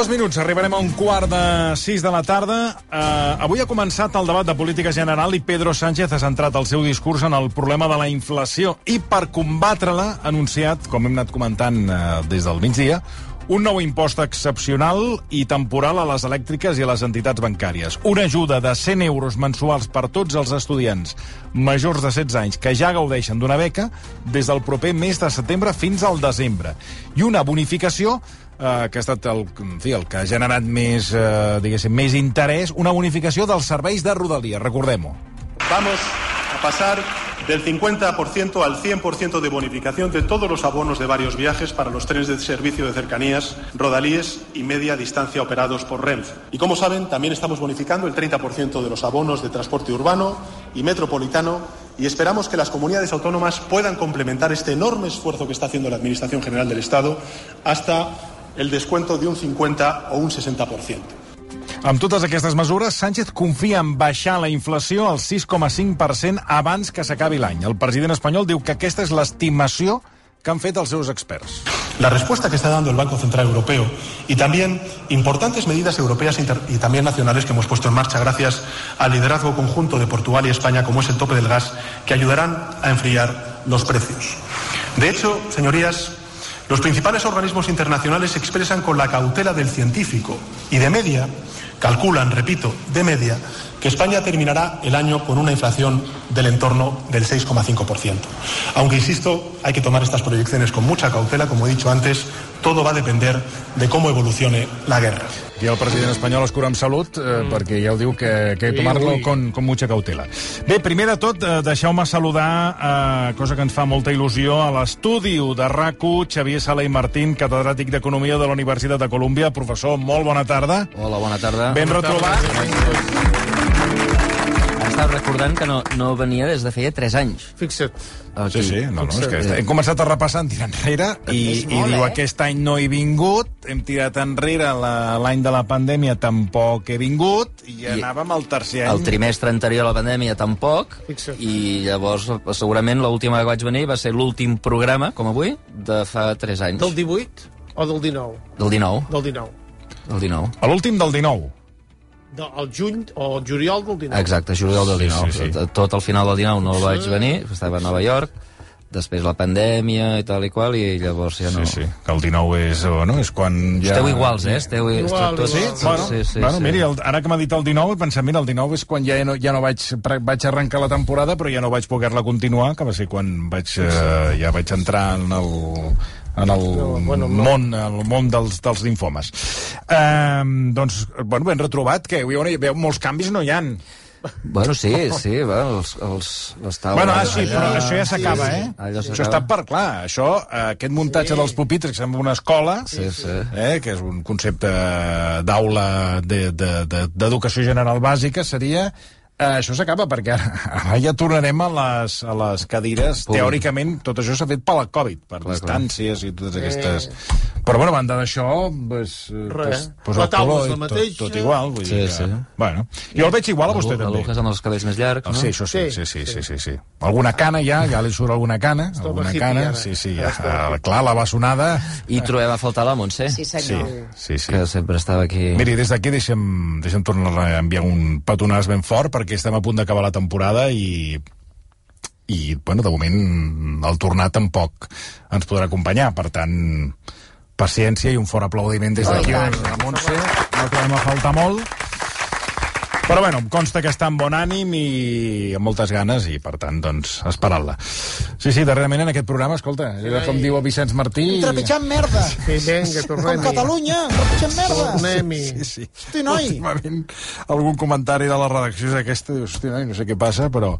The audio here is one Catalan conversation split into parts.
Dos minuts, arribarem a un quart de sis de la tarda. Uh, avui ha començat el debat de política general i Pedro Sánchez ha centrat el seu discurs en el problema de la inflació i per combatre-la ha anunciat, com hem anat comentant uh, des del migdia, un nou impost excepcional i temporal a les elèctriques i a les entitats bancàries. Una ajuda de 100 euros mensuals per tots els estudiants majors de 16 anys que ja gaudeixen d'una beca des del proper mes de setembre fins al desembre. I una bonificació eh, que ha estat el, en fi, que ha generat més, eh, més interès, una bonificació dels serveis de Rodalia, recordem-ho. Vamos a pasar del 50% al 100% de bonificación de todos los abonos de varios viajes para los trenes de servicio de cercanías, rodalíes y media distancia operados por Renfe. Y como saben, también estamos bonificando el 30% de los abonos de transporte urbano y metropolitano y esperamos que las comunidades autónomas puedan complementar este enorme esfuerzo que está haciendo la Administración General del Estado hasta el descuento de un 50 o un 60%. Amb totes aquestes mesures, Sánchez confia en baixar la inflació al 6,5% abans que s'acabi l'any. El president espanyol diu que aquesta és l'estimació que han fet els seus experts. La respuesta que está dando el Banco Central Europeo y también importantes medidas europeas y también nacionales que hemos puesto en marcha gracias al liderazgo conjunto de Portugal y España, como es el tope del gas, que ayudarán a enfriar los precios. De hecho, señorías, los principales organismos internacionales se expresan con la cautela del científico y de media calculan, repito, de media, que España terminará el año con una inflación del entorno del 6,5%. Aunque, insisto, hay que tomar estas proyecciones con mucha cautela, como he dicho antes, todo va a depender de cómo evolucione la guerra. I el president espanyol es cura amb salut, eh, mm. perquè ja ho diu que, que que tomar-lo con, con mucha cautela. Bé, primer de tot, eh, deixeu-me saludar, eh, cosa que ens fa molta il·lusió, a l'estudi de rac Xavier Sala i Martín, catedràtic d'Economia de la Universitat de Colúmbia. Professor, molt bona tarda. Hola, bona tarda. Ben retrobat. Estava recordant que no, no venia des de feia 3 anys. Fixa't. Sí, Aquí. sí, no, no, és que hem començat a repassar, en tirar enrere, i, i molt, diu, eh? aquest any no he vingut, hem tirat enrere la- l'any de la pandèmia, tampoc he vingut, i, I anàvem al tercer any. El trimestre anterior a la pandèmia tampoc, Fixa't. i llavors segurament l'última que vaig venir va ser l'últim programa, com avui, de fa 3 anys. Del 18 o del 19? Del 19. Del 19. Del 19. A l'últim del 19. De, el juny o el juliol del 19. Exacte, juliol del 19. Sí, sí, sí. Tot el final del 19 no el vaig venir, estava a Nova York, després la pandèmia i tal i qual, i llavors ja no... Sí, sí, que el 19 és, o no, és quan ja... Esteu iguals, eh? Esteu, Igual, tots... igual. Bueno, sí, sí, bueno sí. miri, el, ara que m'ha dit el 19, he pensat, mira, el 19 és quan ja no, ja no vaig, vaig arrencar la temporada, però ja no vaig poder-la continuar, que va ser quan vaig, eh, ja vaig entrar en el, en el No, bueno, no. món, el món dels, dels linfomes. Eh, doncs, bueno, ben retrobat, que veieu molts canvis no hi han. Bueno, sí, sí, bueno, els, els, les taules... Bueno, ah, sí, però allà- això ja s'acaba, sí, eh? sí. Allò Això està per clar. Això, eh, aquest muntatge dels pupitres, sembla una escola, Sí, sí. eh, que és un concepte d'aula de- de- de- d'educació general bàsica, seria... Eh, això s'acaba perquè ara, ja tornarem a les, a les cadires. Públic. Teòricament, tot això s'ha fet per la Covid, per Clar, distàncies i totes aquestes... Però, bueno, a banda d'això, pues, eh, Res. pues, pues La el taula és la i tot, tot igual. Vull Sí, dir que, sí. Bueno, jo el veig igual a vostè, també. Lucas amb els cabells més llargs, Ah, no? sí, això sí, sí, Sí, sí, sí, sí, sí. Alguna cana ja, ja li surt alguna cana, alguna hippie, cana, ara. sí, sí, ja, eh, clar, la bessonada... I trobem a faltar la Montse, Sí, Sí, senyor. sí, sí. que sempre estava aquí... Miri, des d'aquí deixem, deixem tornar a enviar un petonàs ben fort perquè estem a punt d'acabar la temporada i i, bueno, de moment el tornar tampoc ens podrà acompanyar, per tant paciència i un fort aplaudiment des d'aquí a la Montse, no trobem a faltar molt però bueno, em consta que està amb bon ànim i amb moltes ganes i per tant, doncs, esperant-la. Sí, sí, darrerament en aquest programa, escolta, era com diu el Vicenç Martí... Trepitjant merda. Sí, vinga, Com tornem-hi. Catalunya, trepitjant merda. Tornem-hi. Sí, sí. Hosti, noi. Últimament, algun comentari de la redacció és aquesta, dius, hosti, noi, no sé què passa, però,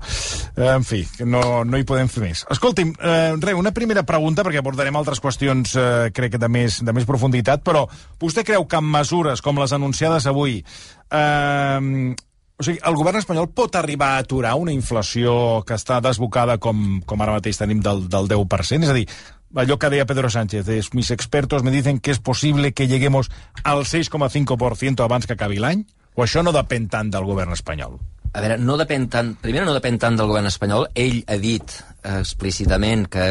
eh, en fi, no, no hi podem fer més. Escolti'm, eh, re, una primera pregunta, perquè abordarem altres qüestions, eh, crec que de més, de més profunditat, però vostè creu que amb mesures com les anunciades avui, eh, O sigui, el govern espanyol pot arribar a aturar una inflació que està desbocada com, com ara mateix tenim del, del 10%? És a dir, allò que deia Pedro Sánchez, es, mis expertos me dicen que es posible que lleguemos al 6,5% abans que acabi l'any? O això no depèn tant del govern espanyol? A veure, no depèn tant, primer no depèn tant del govern espanyol. Ell ha dit eh, explícitament que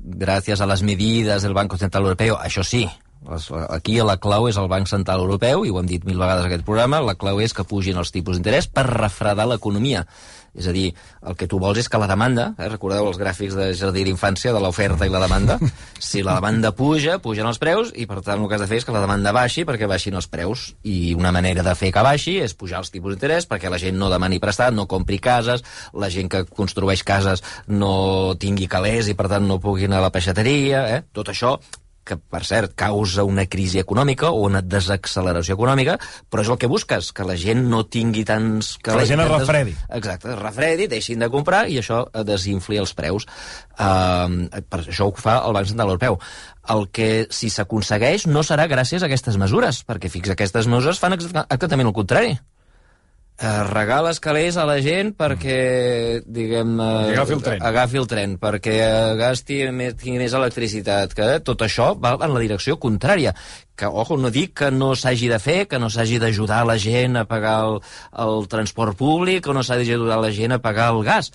gràcies a les medides del Banco Central Europeo, això sí, les- aquí la clau és el Banc Central Europeu, i ho hem dit mil vegades en aquest programa, la clau és que pugin els tipus d'interès per refredar l'economia. És a dir, el que tu vols és que la demanda, eh, recordeu els gràfics de jardí d'infància, de l'oferta i la demanda, si la demanda puja, pugen els preus, i per tant el que has de fer és que la demanda baixi perquè baixin els preus. I una manera de fer que baixi és pujar els tipus d'interès perquè la gent no demani prestat, no compri cases, la gent que construeix cases no tingui calés i per tant no pugui anar a la peixateria, eh? tot això que, per cert, causa una crisi econòmica o una desacceleració econòmica, però és el que busques, que la gent no tingui tants... Que la gent es refredi. Exacte, es refredi, deixin de comprar i això desinfli els preus. Uh, per això ho fa el Banc Central Europeu. El que, si s'aconsegueix, no serà gràcies a aquestes mesures, perquè fix aquestes mesures fan exa- exactament el contrari. Uh, regales calés a la gent perquè, diguem... Perquè agafi el tren. Agafi el tren, perquè uh, gasti més, tingui més electricitat, que tot això va en la direcció contrària. Que, ojo, no dic que no s'hagi de fer, que no s'hagi d'ajudar la gent a pagar el, el transport públic, que no s'ha d'ajudar la gent a pagar el gas,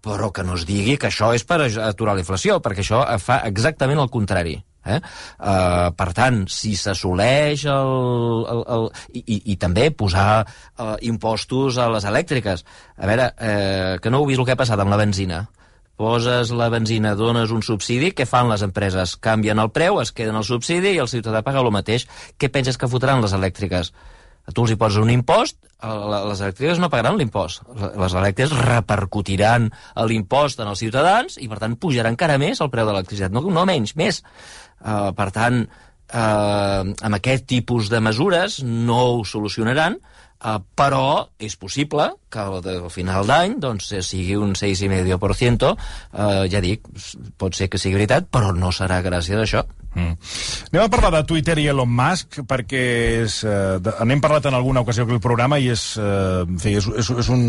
però que no es digui que això és per aturar la inflació, perquè això fa exactament el contrari. Eh? Uh, per tant, si s'assoleix el, el, el, i, i, també posar uh, impostos a les elèctriques. A veure, uh, que no heu vist el que ha passat amb la benzina? Poses la benzina, dones un subsidi, què fan les empreses? Canvien el preu, es queden el subsidi i el ciutadà paga el mateix. Què penses que fotran les elèctriques? tu els hi poses un impost, les elèctriques no pagaran l'impost. Les elèctriques repercutiran l'impost en els ciutadans i, per tant, pujarà encara més el preu de l'electricitat. No, no menys, més. Uh, per tant, uh, amb aquest tipus de mesures no ho solucionaran, uh, però és possible que al, al final d'any doncs, eh, sigui un 6,5%, uh, ja dic, pot ser que sigui veritat, però no serà gràcies a això. Mm. Anem a parlar de Twitter i Elon Musk, perquè és, eh, de, n'hem parlat en alguna ocasió aquí al programa i és, eh, en fi, és, és, és un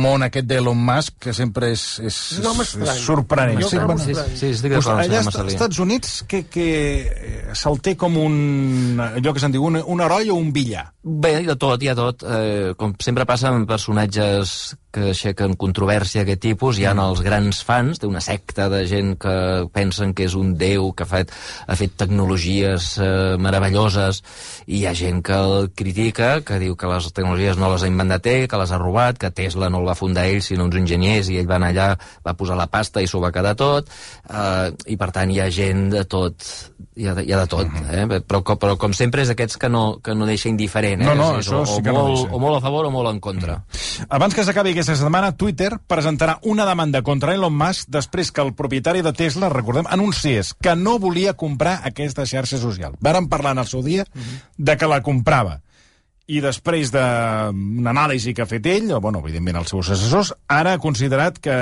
món aquest d'Elon Musk que sempre és, és, home és, sorprenent. Jo Sí, bueno, que Sí, sí, estic Pues el allà als. Estats Units que, que eh, se'l té com un, allò que se'n diu, un, un heroi o un villà. Bé, hi ha de tot, hi ha tot. Eh, com sempre passa amb personatges que aixequen controvèrsia d'aquest tipus, hi ha els grans fans, té una secta de gent que pensen que és un déu, que ha fet, ha fet tecnologies eh, meravelloses, i hi ha gent que el critica, que diu que les tecnologies no les ha inventat ell, que les ha robat, que Tesla no el va fundar ell, sinó uns enginyers, i ell va anar allà, va posar la pasta i s'ho va quedar tot, eh, i per tant hi ha gent de tot, hi ha de, hi ha de tot, eh? però, però com sempre és aquests que no, que no deixa indiferent, eh? No, no, És- és això o, sí que no molt, deixa. o molt a favor o molt en contra. Abans que s'acabi aquesta setmana, Twitter presentarà una demanda contra Elon Musk després que el propietari de Tesla, recordem, anunciés que no volia comprar aquesta xarxa social. Varen parlar en el seu dia de que la comprava. I després d'una anàlisi que ha fet ell, o, bueno, evidentment els seus assessors, ara ha considerat que,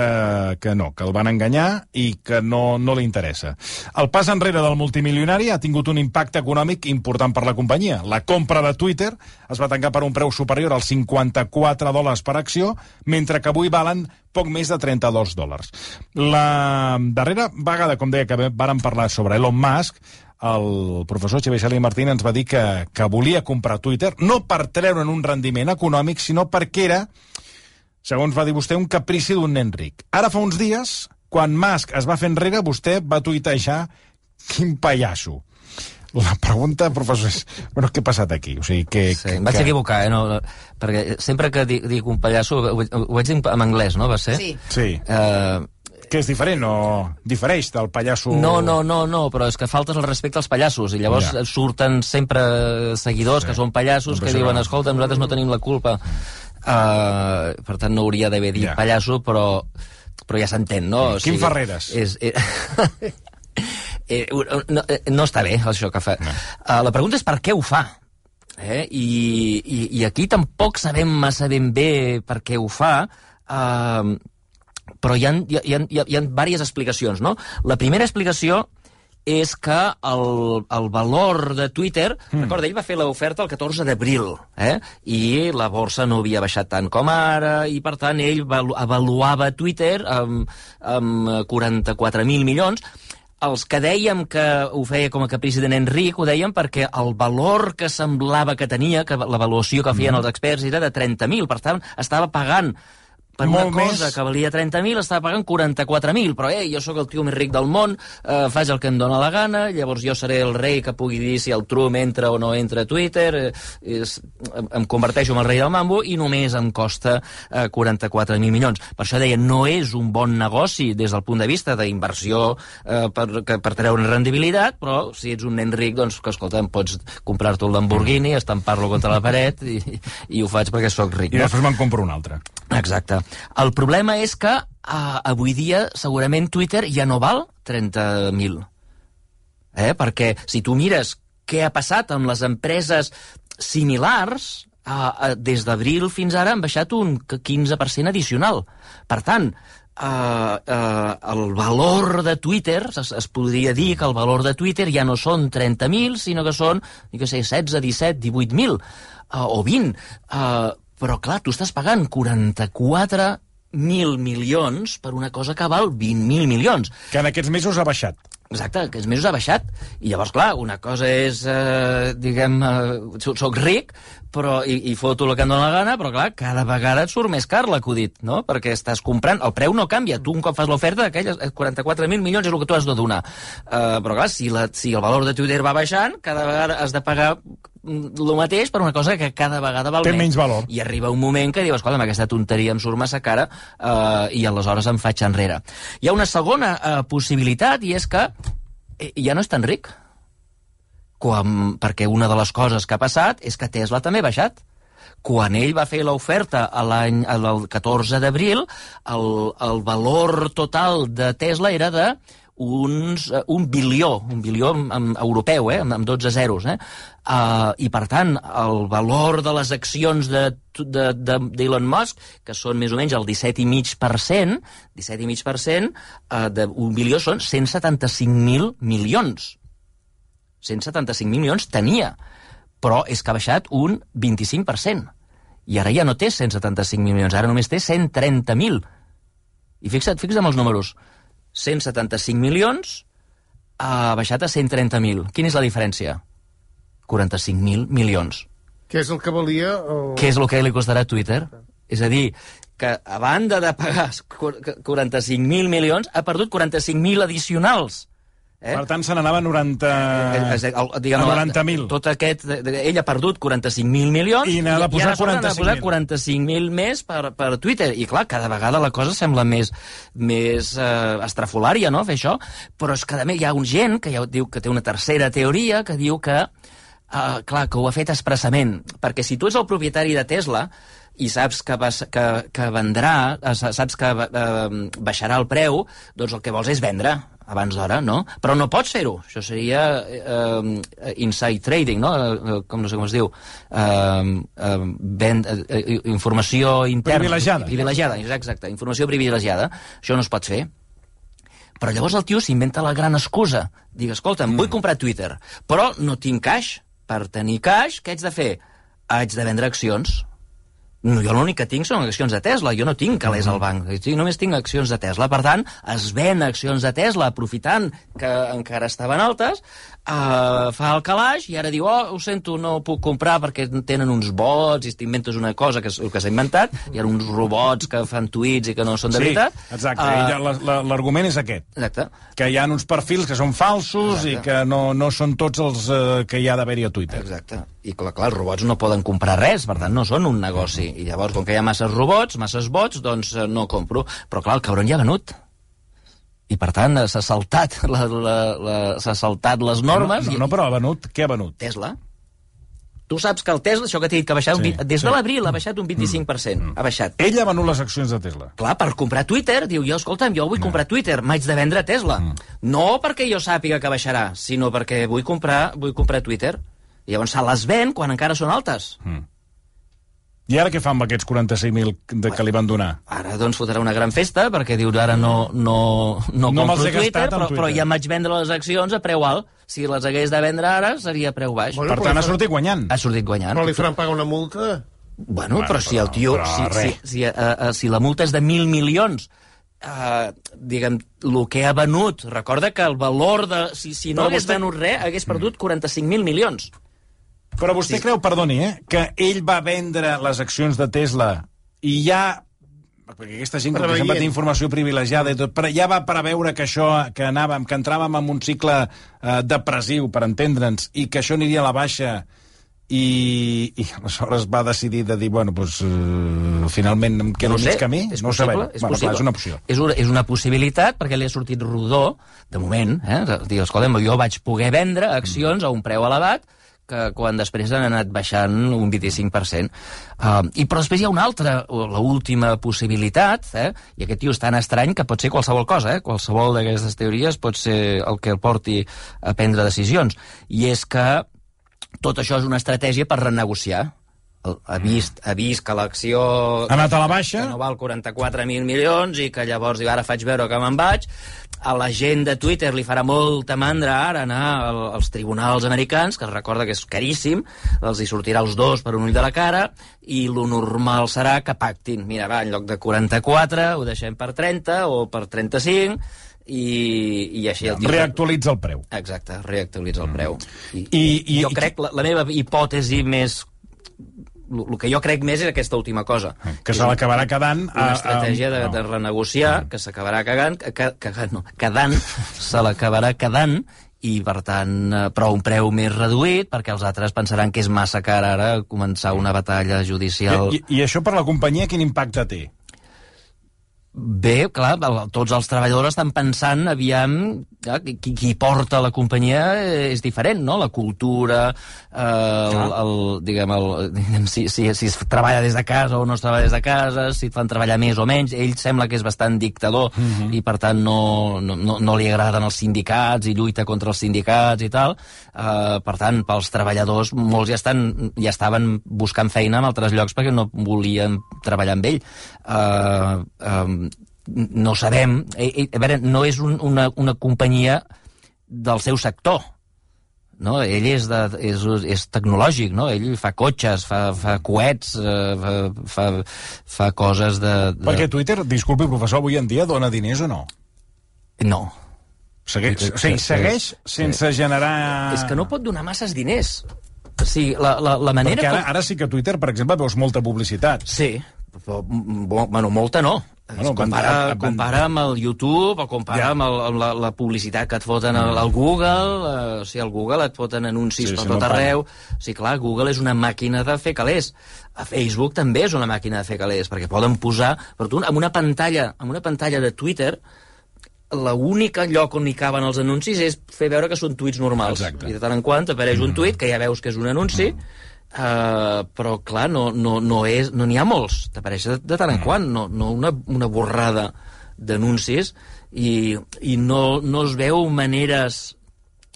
que no, que el van enganyar i que no, no li interessa. El pas enrere del multimilionari ha tingut un impacte econòmic important per la companyia. La compra de Twitter es va tancar per un preu superior als 54 dòlars per acció, mentre que avui valen poc més de 32 dòlars. La darrera vegada, com deia, que vàrem parlar sobre Elon Musk, el professor Xavier Salí Martín ens va dir que, que volia comprar Twitter, no per treure'n un rendiment econòmic, sinó perquè era, segons va dir vostè, un caprici d'un nen ric. Ara fa uns dies, quan Musk es va fer enrere, vostè va tuitejar quin pallasso. La pregunta, professor, és... Bueno, què ha passat aquí? O sigui, que... Sí, que, em vaig que... equivocar, eh? No, no, perquè sempre que dic, dic un pallasso, ho, ho, ho vaig dir en anglès, no? Va ser? Sí. Sí. Uh, Que és diferent o difereix del pallasso... no, no, no, no, però és que faltes el respecte als pallassos i llavors Ja. surten sempre seguidors Sí. que són pallassos Doncs que diuen, no. escolta, nosaltres no tenim la culpa. Uh, per tant, no hauria d'haver dit Ja. pallasso, però, però ja s'entén, no? O Quim Ferreres. És, eh, eh, no, eh, no està bé, això que fa. No. Uh, la pregunta és per què ho fa. Eh? I, i, I aquí tampoc sabem massa ben bé per què ho fa, uh, però hi ha, hi, ha, hi, ha, hi ha diverses explicacions, no? La primera explicació és que el, el valor de Twitter... Mm. Recorda, ell va fer l'oferta el 14 d'abril, eh? i la borsa no havia baixat tant com ara, i per tant ell valu- avaluava Twitter amb, amb 44.000 milions, els que dèiem que ho feia com a caprici de nen ric, ho dèiem perquè el valor que semblava que tenia, que l'avaluació que feien els experts era de 30.000, per tant, estava pagant per Molt una cosa més. que valia 30.000 estava pagant 44.000, però eh, jo sóc el tio més ric del món, eh, faig el que em dóna la gana, llavors jo seré el rei que pugui dir si el Trump entra o no entra a Twitter, eh, és, em, em converteixo en el rei del mambo i només em costa eh, 44.000 milions. Per això deia, no és un bon negoci des del punt de vista d'inversió eh, per, que, per treure rendibilitat, però si ets un nen ric, doncs, que escolta, em pots comprar-te el Lamborghini, estampar-lo contra la paret i, i ho faig perquè sóc ric. I no? després me'n compro un altre. Exacte. El problema és que uh, avui dia segurament Twitter ja no val 30.000. Eh? Perquè si tu mires què ha passat amb les empreses similars, uh, uh, des d'abril fins ara han baixat un 15% addicional. Per tant, uh, uh, el valor de Twitter, es, es podria dir que el valor de Twitter ja no són 30.000, sinó que són, jo què sé, 16, 17, 18.000, uh, o 20. Uh, però, clar, tu estàs pagant 44.000 milions per una cosa que val 20.000 milions. Que en aquests mesos ha baixat. Exacte, que els mesos ha baixat. I llavors, clar, una cosa és, eh, diguem, eh, soc ric però, i, i foto el que em dóna la gana, però clar, cada vegada et surt més car l'acudit, no? Perquè estàs comprant, el preu no canvia. Tu un cop fas l'oferta, aquelles 44.000 milions és el que tu has de donar. Uh, però clar, si, la, si el valor de Twitter va baixant, cada vegada has de pagar el mateix per una cosa que cada vegada val Té menys valor. I arriba un moment que dius, escolta, aquesta tonteria em surt massa cara eh, i aleshores em faig enrere. Hi ha una segona eh, possibilitat i és que eh, ja no és tan ric. Quan, perquè una de les coses que ha passat és que Tesla també ha baixat. Quan ell va fer l'oferta l'any el 14 d'abril, el, el valor total de Tesla era de uns, eh, un bilió, un bilió en, en europeu, eh, amb, amb 12 zeros. Eh? Uh, I, per tant, el valor de les accions de- de- de- d'Elon Musk, que són més o menys el 17,5%, 17,5%, uh, d'un bilió són 175.000 milions. 175.000 milions tenia, però és que ha baixat un 25%. I ara ja no té 175.000 milions, ara només té 130.000. I fixa't, fixa't amb els números. 175 milions ha baixat a 130.000. Quina és la diferència? 45.000 milions. Que és el que valia... El... Què és el que li costarà a Twitter? És a dir, que a banda de pagar 45.000 milions, ha perdut 45.000 addicionals. Eh? Per tant, se n'anava a 90... Eh, és, el, diguem, a 90.000. Tot aquest, ell ha perdut 45.000 milions I n'ha de posar ara a sobre n'ha de posar 45.000. 45.000 més per, per Twitter. I clar, cada vegada la cosa sembla més, més eh, estrafolària, no?, fer això. Però és que, a més, hi ha un gent que ja diu que té una tercera teoria que diu que, eh, clar, que ho ha fet expressament. Perquè si tu ets el propietari de Tesla i saps que, vas, que, que vendrà, eh, saps que eh, baixarà el preu, doncs el que vols és vendre abans d'hora, no? Però no pots fer-ho. Això seria eh, inside trading, no? Eh, com no sé com es diu. Eh, eh, vend, eh, informació interna. Privilegiada. Privilegiada, exacte. Informació privilegiada. Això no es pot fer. Però llavors el tio s'inventa la gran excusa. Digue, escolta'm, vull comprar Twitter, però no tinc cash. Per tenir cash, què haig de fer? Haig de vendre accions. No, jo l'únic que tinc són accions de Tesla, jo no tinc calés al banc, només tinc accions de Tesla. Per tant, es ven accions de Tesla aprofitant que encara estaven altes, uh, fa el calaix i ara diu, oh, ho sento, no puc comprar perquè tenen uns bots i t'inventes una cosa que, que s'ha inventat, hi ha uns robots que fan tuits i que no són de sí, veritat. exacte. Uh, L'argument és aquest. Exacte. Que hi ha uns perfils que són falsos i que no, no són tots els uh, que hi ha d'haver-hi a Twitter. Exacte. I clar, clar, els robots no poden comprar res, per tant no són un negoci. I llavors, com que hi ha masses robots, masses bots, doncs eh, no compro. Però clar, el cabron ja ha venut. I per tant s'ha saltat, la, la, la, s'ha saltat les normes. No, no, no, però ha venut. Què ha venut? Tesla. Tu saps que el Tesla, això que t'he dit, que ha baixat, Sí, un, des sí. de l'abril ha baixat un 25%. Ha baixat. Ell ha venut les accions de Tesla. Clar, per comprar Twitter, diu, jo, escolta'm, jo vull comprar Twitter, m'haig de vendre Tesla. No perquè jo sàpiga que baixarà, sinó perquè vull comprar, vull comprar Twitter. I llavors se les ven quan encara són altes. Mm. I ara què fan amb aquests 46.000 de que li van donar? Ara doncs fotrà una gran festa perquè diu ara no, no, no, No compro Twitter, en però, Twitter. però ja em vaig vendre les accions a preu alt. Si les hagués de vendre ara seria a preu baix. Bueno, Per però tant, ha fa- sortit guanyant. Ha sortit guanyant. Però li faran pagar una multa? Bueno, Bueno, però si el tio... però- però si, si, si, uh, uh, si la multa és de mil milions, uh, diguem, el que ha venut... Recorda que el valor de... Si, si no Però hagués vostè- venut res, hagués perdut 45.000 milions. Però vostè Sí. creu, perdoni, eh, que ell va vendre les accions de Tesla i ja perquè aquesta gent com que sempre té informació privilegiada i tot, però ja va preveure que això, que anàvem, que entràvem en un cicle eh, depressiu, per entendre'ns, i que això aniria a la baixa i, i aleshores va decidir de dir, bueno, doncs, eh, finalment em quedo no ho sé, mig camí? és no ho possible, sabem. és bueno, clar, és una opció. És una, és una possibilitat perquè li ha sortit rodó, de moment, eh? dir, escolta'm, jo vaig poder vendre accions a un preu elevat que quan després han anat baixant un 25%. Uh, I però després hi ha una altra, la última possibilitat, eh? i aquest tio és tan estrany que pot ser qualsevol cosa, eh? qualsevol d'aquestes teories pot ser el que el porti a prendre decisions, i és que tot això és una estratègia per renegociar. Ha vist, ha vist que l'acció... Ha anat a la baixa? Que no val 44.000 milions i que llavors diu, ara faig veure que me'n vaig. A la gent de Twitter li farà molta mandra ara anar al- als tribunals americans, que es recorda que és caríssim, els hi sortirà els dos per un ull de la cara, i lo normal serà que pactin. Mira, va, en lloc de 44 ho deixem per 30 o per 35, i, i així el tio... Reactualitza el preu. Exacte, reactualitza el preu. I, I- i- jo i- crec, la, la meva hipòtesi més... El que jo crec més és aquesta última cosa. Que És se l'acabarà quedant... Una a- a- estratègia de, no. de renegociar, que s'acabarà cagant, que, que, no, quedant, se l'acabarà quedant, i per tant, eh, però un preu més reduït, perquè els altres pensaran que és massa car ara començar una batalla judicial. I, I això per la companyia quin impacte té? Bé, clar, el, tots els treballadors estan pensant, aviam, ja, qui, qui porta la companyia eh, és diferent, no? La cultura, eh, el, el, diguem, el, diguem si, si, si es treballa des de casa o no es treballa des de casa, si et fan treballar més o menys, ell sembla que és bastant dictador uh -huh. i per tant no, no, no, no li agraden els sindicats i lluita contra els sindicats i tal. Eh, per tant, pels treballadors, molts ja, estan, ja estaven buscant feina en altres llocs perquè no volien treballar amb ell. Eh, eh, no sabem. Eh, eh, A veure, no és un, una, una companyia del seu sector. No? Ell és, de, és, és tecnològic, no? Ell fa cotxes, fa, fa coets, eh, fa, fa, fa coses de... de... Perquè Twitter, disculpi, professor, avui en dia dona diners o no? No. Segueix, o sigui, segueix sense generar... És que no pot donar masses diners. O sigui, la, la, la manera... Perquè ara, com- ara sí que Twitter, per exemple, veus molta publicitat. Sí, però, bueno, molta no. Bueno, compara, van- van- compara amb el YouTube o compara Ja. amb, el, amb la, la publicitat que et foten al, al Google. Eh, o sigui, al Google et foten anuncis Sí, per sí, tot no arreu. O sigui, clar, Google és una màquina de fer calés. A Facebook també és una màquina de fer calés, perquè poden posar... Però tu, amb una pantalla, amb una pantalla de Twitter, l'únic lloc on hi caben els anuncis és fer veure que són tuits normals. Exacte. I de tant en quant apareix un tuit que ja veus que és un anunci, uh, però clar, no n'hi no, no és, no ha molts. T'apareix de, de tant en quant, no, no una, una borrada d'anuncis i, i no, no es veu maneres...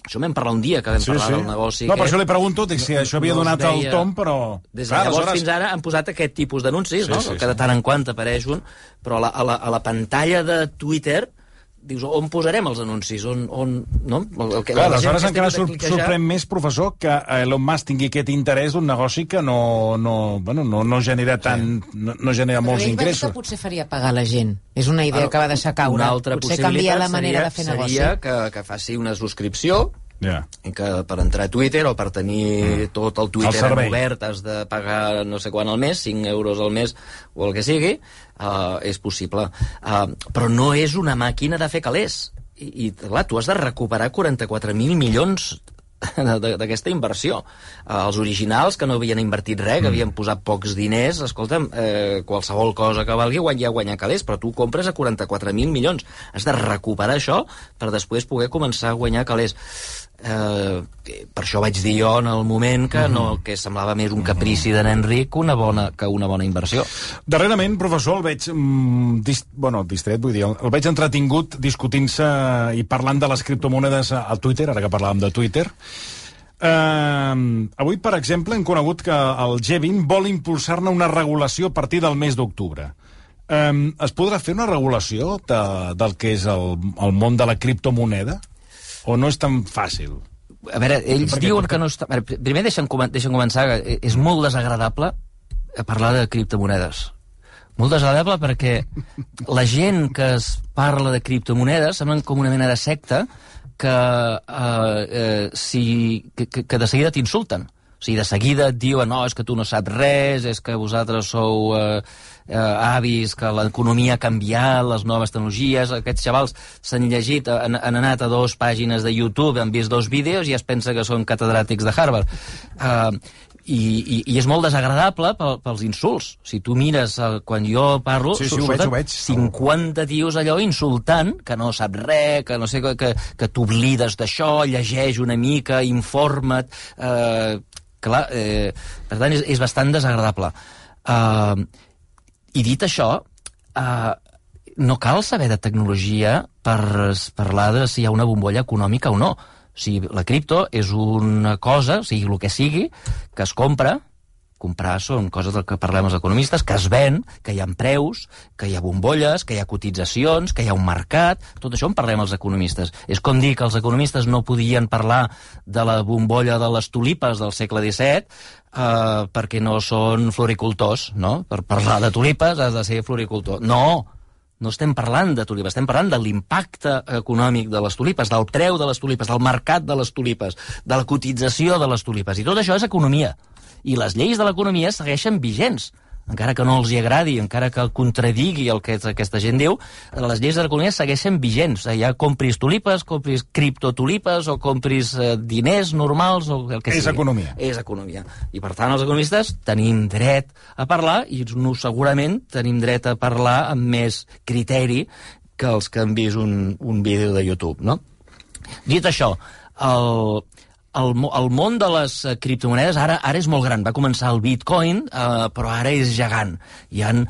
Això vam parlar un dia, que vam parlar del negoci No, per això li pregunto, dic, si això havia no donat el veia- tom, però... Des de Clar, llavors aleshores- fins ara han posat aquest tipus d'anuncis, Sí, no? sí, que de sí. tant en quant apareix un, però a la, a la, a la pantalla de Twitter dius, on posarem els anuncis? On, on, no? El, el que, Clar, aleshores que encara cliquejar- sorprèn més, professor, que Elon Musk tingui aquest interès d'un negoci que no, no, bueno, no, no genera tant, no, no genera molts Però ingressos. que potser faria pagar la gent. És una idea Bueno, que va deixar caure. Una altra potser possibilitat canviar la manera seria, de fer negoci. seria que, que faci una subscripció I que per entrar a Twitter o per tenir tot el Twitter El obert has de pagar no sé quan al mes, 5 euros al mes o el que sigui, uh, és possible. Uh, però no és una màquina de fer calés. I, i clar, tu has de recuperar 44.000 milions d'aquesta inversió. Uh, els originals, que no havien invertit res, que havien posat pocs diners, escolta'm, eh, qualsevol cosa que valgui guanyar, guanyar calés, però tu compres a 44.000 milions. Has de recuperar això per després poder començar a guanyar calés. Eh, per això vaig dir jo en el moment que, no, que semblava més un caprici de nen ric que una bona, que una bona inversió. Darrerament, professor, el veig mm, dis, bueno, distret, vull dir, el, el veig entretingut discutint-se i parlant de les criptomonedes a, a Twitter, ara que parlàvem de Twitter. Uh, avui, per exemple, hem conegut que el G20 vol impulsar-ne una regulació a partir del mes d'octubre. Um, es podrà fer una regulació de, del que és el, el món de la criptomoneda? O no és tan fàcil? A veure, ells Perquè- diuen que no està... Veure, primer deixa'm, comen- deixa'm començar, que és molt desagradable parlar de criptomonedes. Molt desagradable perquè la gent que es parla de criptomonedes semblen com una mena de secta que, eh, eh, si, que, que de seguida t'insulten. O sigui, de seguida et diuen, no, és que tu no saps res, és que vosaltres sou eh, eh, avis, que l'economia ha canviat, les noves tecnologies, aquests xavals s'han llegit, han, han anat a dos pàgines de YouTube, han vist dos vídeos i es pensa que són catedràtics de Harvard. Eh, i, i, i és molt desagradable pel, pels insults. Si tu mires, eh, quan jo parlo, Sí, sí, ho veig, ho veig. 50 tios allò insultant, que no sap res, que no sé, que, que, que t'oblides d'això, llegeix una mica, informa't... Eh, clar, eh, per tant, és, és bastant desagradable. Eh, I dit això, eh, no cal saber de tecnologia per parlar de si hi ha una bombolla econòmica o no. O sigui, la cripto és una cosa, o sigui, el que sigui, que es compra, comprar són coses del que parlem els economistes, que es ven, que hi ha preus, que hi ha bombolles, que hi ha cotitzacions, que hi ha un mercat, tot això en parlem els economistes. És com dir que els economistes no podien parlar de la bombolla de les tulipes del segle XVII eh, perquè no són floricultors, no? Per parlar de tulipes has de ser floricultor. No! No estem parlant de tulipes, estem parlant de l'impacte econòmic de les tulipes, del preu de les tulipes, del mercat de les tulipes, de la cotització de les tulipes. I tot això és economia. I les lleis de l'economia segueixen vigents encara que no els hi agradi, encara que contradigui el que aquesta gent diu, les lleis de l'economia segueixen vigents. Ja compris tulipes, compris criptotulipes o compris eh, diners normals o el que És sigui. economia. És economia. I per tant els economistes tenim dret a parlar i no, segurament tenim dret a parlar amb més criteri que els que han vist un, un vídeo de YouTube, no? Dit això, el, el, el món de les eh, criptomonedes ara ara és molt gran. Va començar el Bitcoin, eh, però ara és gegant. Hi han...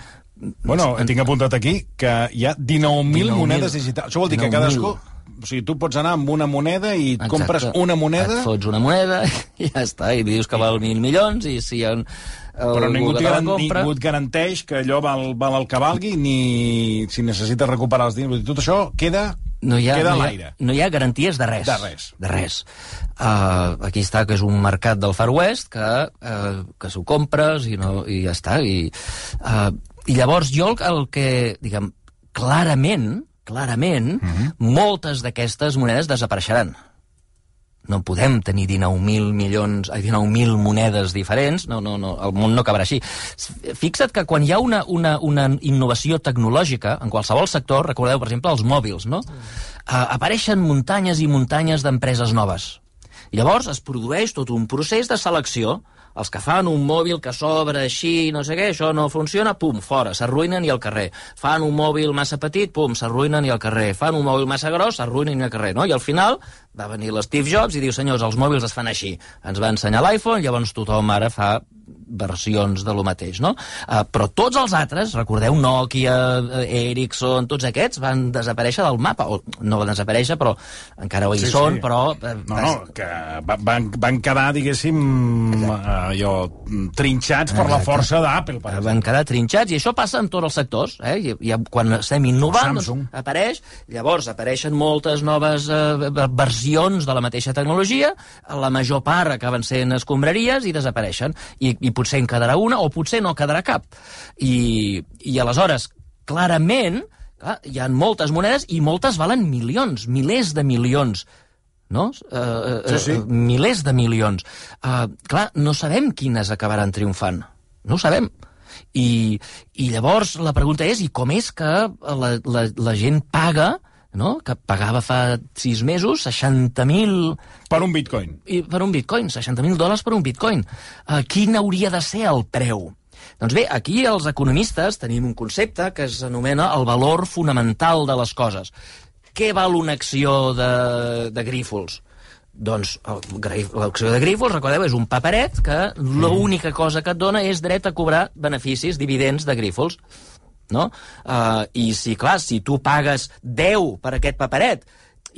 Bueno, tinc apuntat aquí que hi ha 19.000 19.000. monedes digitals. Això vol dir que 19.000. cadascú... O sigui, tu pots anar amb una moneda i Exacte. compres una moneda, Et fots una moneda i ja està, i dius que val mil milions i si hi ha un, però ningú, et garan, compra... ningú et garanteix que allò val, val el que valgui ni si necessites recuperar els diners. Tot això queda, no hi ha, queda no hi ha, l'aire. no hi ha garanties de res. De res. De res. Uh, aquí està, que és un mercat del Far West, que, uh, que s'ho compres i, no, i ja està. I, uh, I llavors jo el, que, diguem, clarament, clarament, Mhm. moltes d'aquestes monedes desapareixeran. No podem tenir 19.000 milions, ai, 19.000 monedes diferents, no, no, no, el món no acabarà així. Fixa't que quan hi ha una, una, una innovació tecnològica, en qualsevol sector, recordeu, per exemple, els mòbils, no? Uh, apareixen muntanyes i muntanyes d'empreses noves. Llavors es produeix tot un procés de selecció. Els que fan un mòbil que s'obre així, no sé què, això no funciona, pum, fora, s'arruïnen i al carrer. Fan un mòbil massa petit, pum, s'arruïnen i al carrer. Fan un mòbil massa gros, s'arruïnen i al carrer, no? I al final va venir l'Steve Jobs i diu, senyors, els mòbils es fan així. Ens va ensenyar l'iPhone, llavors tothom ara fa versions de lo mateix, no? Uh, però tots els altres, recordeu Nokia, eh, Ericsson, tots aquests van desaparèixer del mapa, o no van desaparèixer, però encara hi Sí, són, sí. però... eh, No, no, que va- van, van quedar, diguéssim, allò, trinxats per la Exacte. força d'Apple, per van exemple. quedar trinxats, i això passa en tots els sectors. Eh? I, i quan estem innovant, doncs, apareix, llavors apareixen moltes noves eh, versions de la mateixa tecnologia, la major part acaben sent escombraries i desapareixen. I, i potser en quedarà una, o potser no quedarà cap. I, i aleshores, clarament, clar, hi ha moltes monedes i moltes valen milions, milers de milions no? Uh, uh, Sí, sí. Uh, milers de milions. Uh, clar, no sabem quines acabaran triomfant. No ho sabem. I, I llavors la pregunta és, i com és que la, la, la gent paga, no? que pagava fa sis mesos 60.000 Per un bitcoin. i per un bitcoin, 60.000 dòlars per un bitcoin. Uh, quin hauria de ser el preu? Doncs bé, aquí els economistes tenim un concepte que s'anomena el valor fonamental de les coses. Què val una acció de, de Grífols? Doncs l'acció de Grífols, recordeu, és un paperet que l'única cosa que et dona és dret a cobrar beneficis, dividends de Grífols. No? Uh, I si, clar, si tu pagues 10 per aquest paperet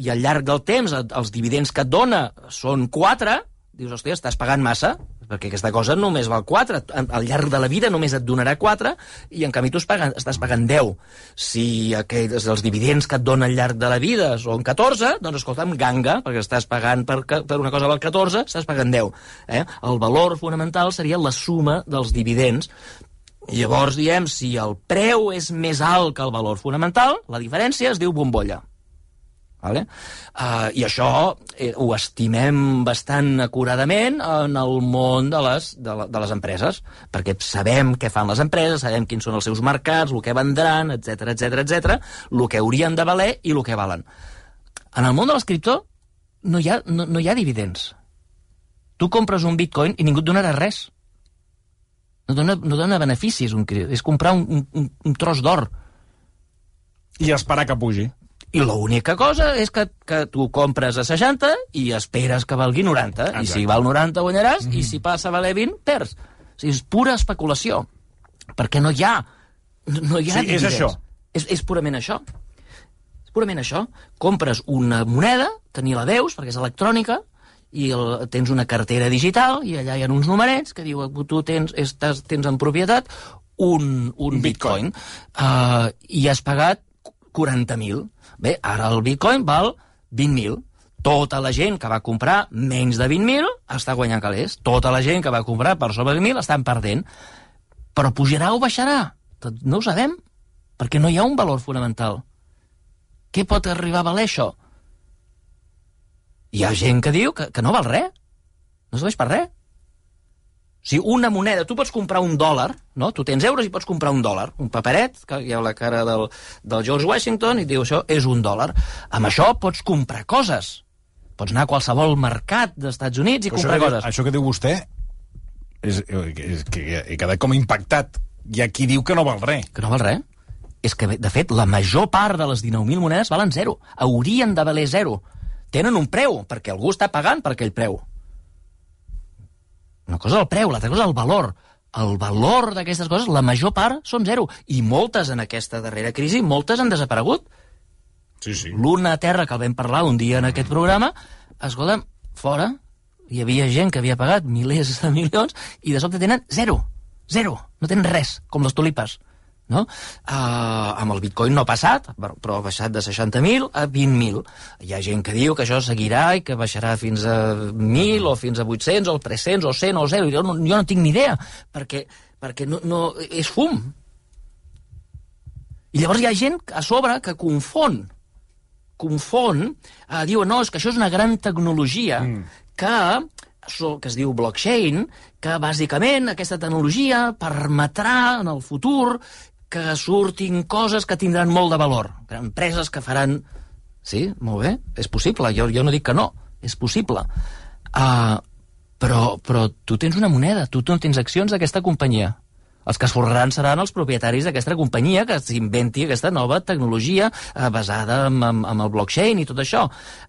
i al llarg del temps els dividends que et dona són 4, dius, hòstia, estàs pagant massa, perquè aquesta cosa només val 4, al llarg de la vida només et donarà 4, i en canvi tu pagant, estàs pagant 10. Si aquells, els dividends que et donen al llarg de la vida són 14, doncs escolta'm, ganga, perquè estàs pagant per, per una cosa val 14, estàs pagant 10. Eh? El valor fonamental seria la suma dels dividends, Llavors, diem, si el preu és més alt que el valor fonamental, la diferència es diu bombolla. Vale? Uh, I això eh, ho estimem bastant acuradament en el món de les, de, la, de les empreses, perquè sabem què fan les empreses, sabem quins són els seus mercats, el que vendran, etc etc etc, el que haurien de valer i el que valen. En el món de l'escriptor no, hi ha, no, no hi ha dividends. Tu compres un bitcoin i ningú et donarà res. No dona, no dona beneficis, un, és comprar un, un, un tros d'or. I esperar que pugi. I l'única cosa és que, que tu compres a 60 i esperes que valgui 90. Exacte. I si val 90 guanyaràs, mm -hmm. i si passa a valer 20, perds. O sigui, és pura especulació. Perquè no hi ha... No hi ha sí, és això. És, és purament això. És purament això. Compres una moneda, te ni la veus, perquè és electrònica, i el, tens una cartera digital i allà hi ha uns numerets que diu que tu tens, estàs, tens en propietat un, un bitcoin, bitcoin. Uh, i has pagat 40.000 Bé, ara el bitcoin val 20.000. Tota la gent que va comprar menys de 20.000 està guanyant calés. Tota la gent que va comprar per sobre de 20.000 estan perdent. Però pujarà o baixarà? No ho sabem, perquè no hi ha un valor fonamental. Què pot arribar a valer això? Hi ha gent que diu que, que no val res. No serveix per res. O sigui, una moneda, tu pots comprar un dòlar, no? Tu tens euros i pots comprar un dòlar, un paperet, que hi ha la cara del, del George Washington, i diu, això és un dòlar. Amb això pots comprar coses. Pots anar a qualsevol mercat dels Estats Units i Però comprar això coses. això que diu vostè és, és que he quedat com impactat. Hi ha qui diu que no val res. Que no val res? És que, de fet, la major part de les 19.000 monedes valen zero. Haurien de valer zero. Tenen un preu, perquè algú està pagant per aquell preu una cosa és el preu, l'altra cosa és el valor. El valor d'aquestes coses, la major part, són zero. I moltes en aquesta darrera crisi, moltes han desaparegut. Sí, sí. L'una terra que el vam parlar un dia en aquest programa, escolta, fora, hi havia gent que havia pagat milers de milions i de sobte tenen zero. Zero. No tenen res, com les tulipes no? Uh, amb el bitcoin no ha passat, però ha baixat de 60.000 a 20.000. Hi ha gent que diu que això seguirà i que baixarà fins a 1.000 o fins a 800 o 300 o 100 o 0. Jo no, jo no tinc ni idea, perquè, perquè no, no, és fum. I llavors hi ha gent a sobre que confon confon, eh, diu, no, és que això és una gran tecnologia mm. que que es diu blockchain, que bàsicament aquesta tecnologia permetrà en el futur que surtin coses que tindran molt de valor. Empreses que faran... Sí, molt bé, és possible. Jo, jo no dic que no, és possible. Uh, però, però tu tens una moneda, tu no tens accions d'aquesta companyia. Els que es forraran seran els propietaris d'aquesta companyia que s'inventi aquesta nova tecnologia eh, basada en, en, en el blockchain i tot això.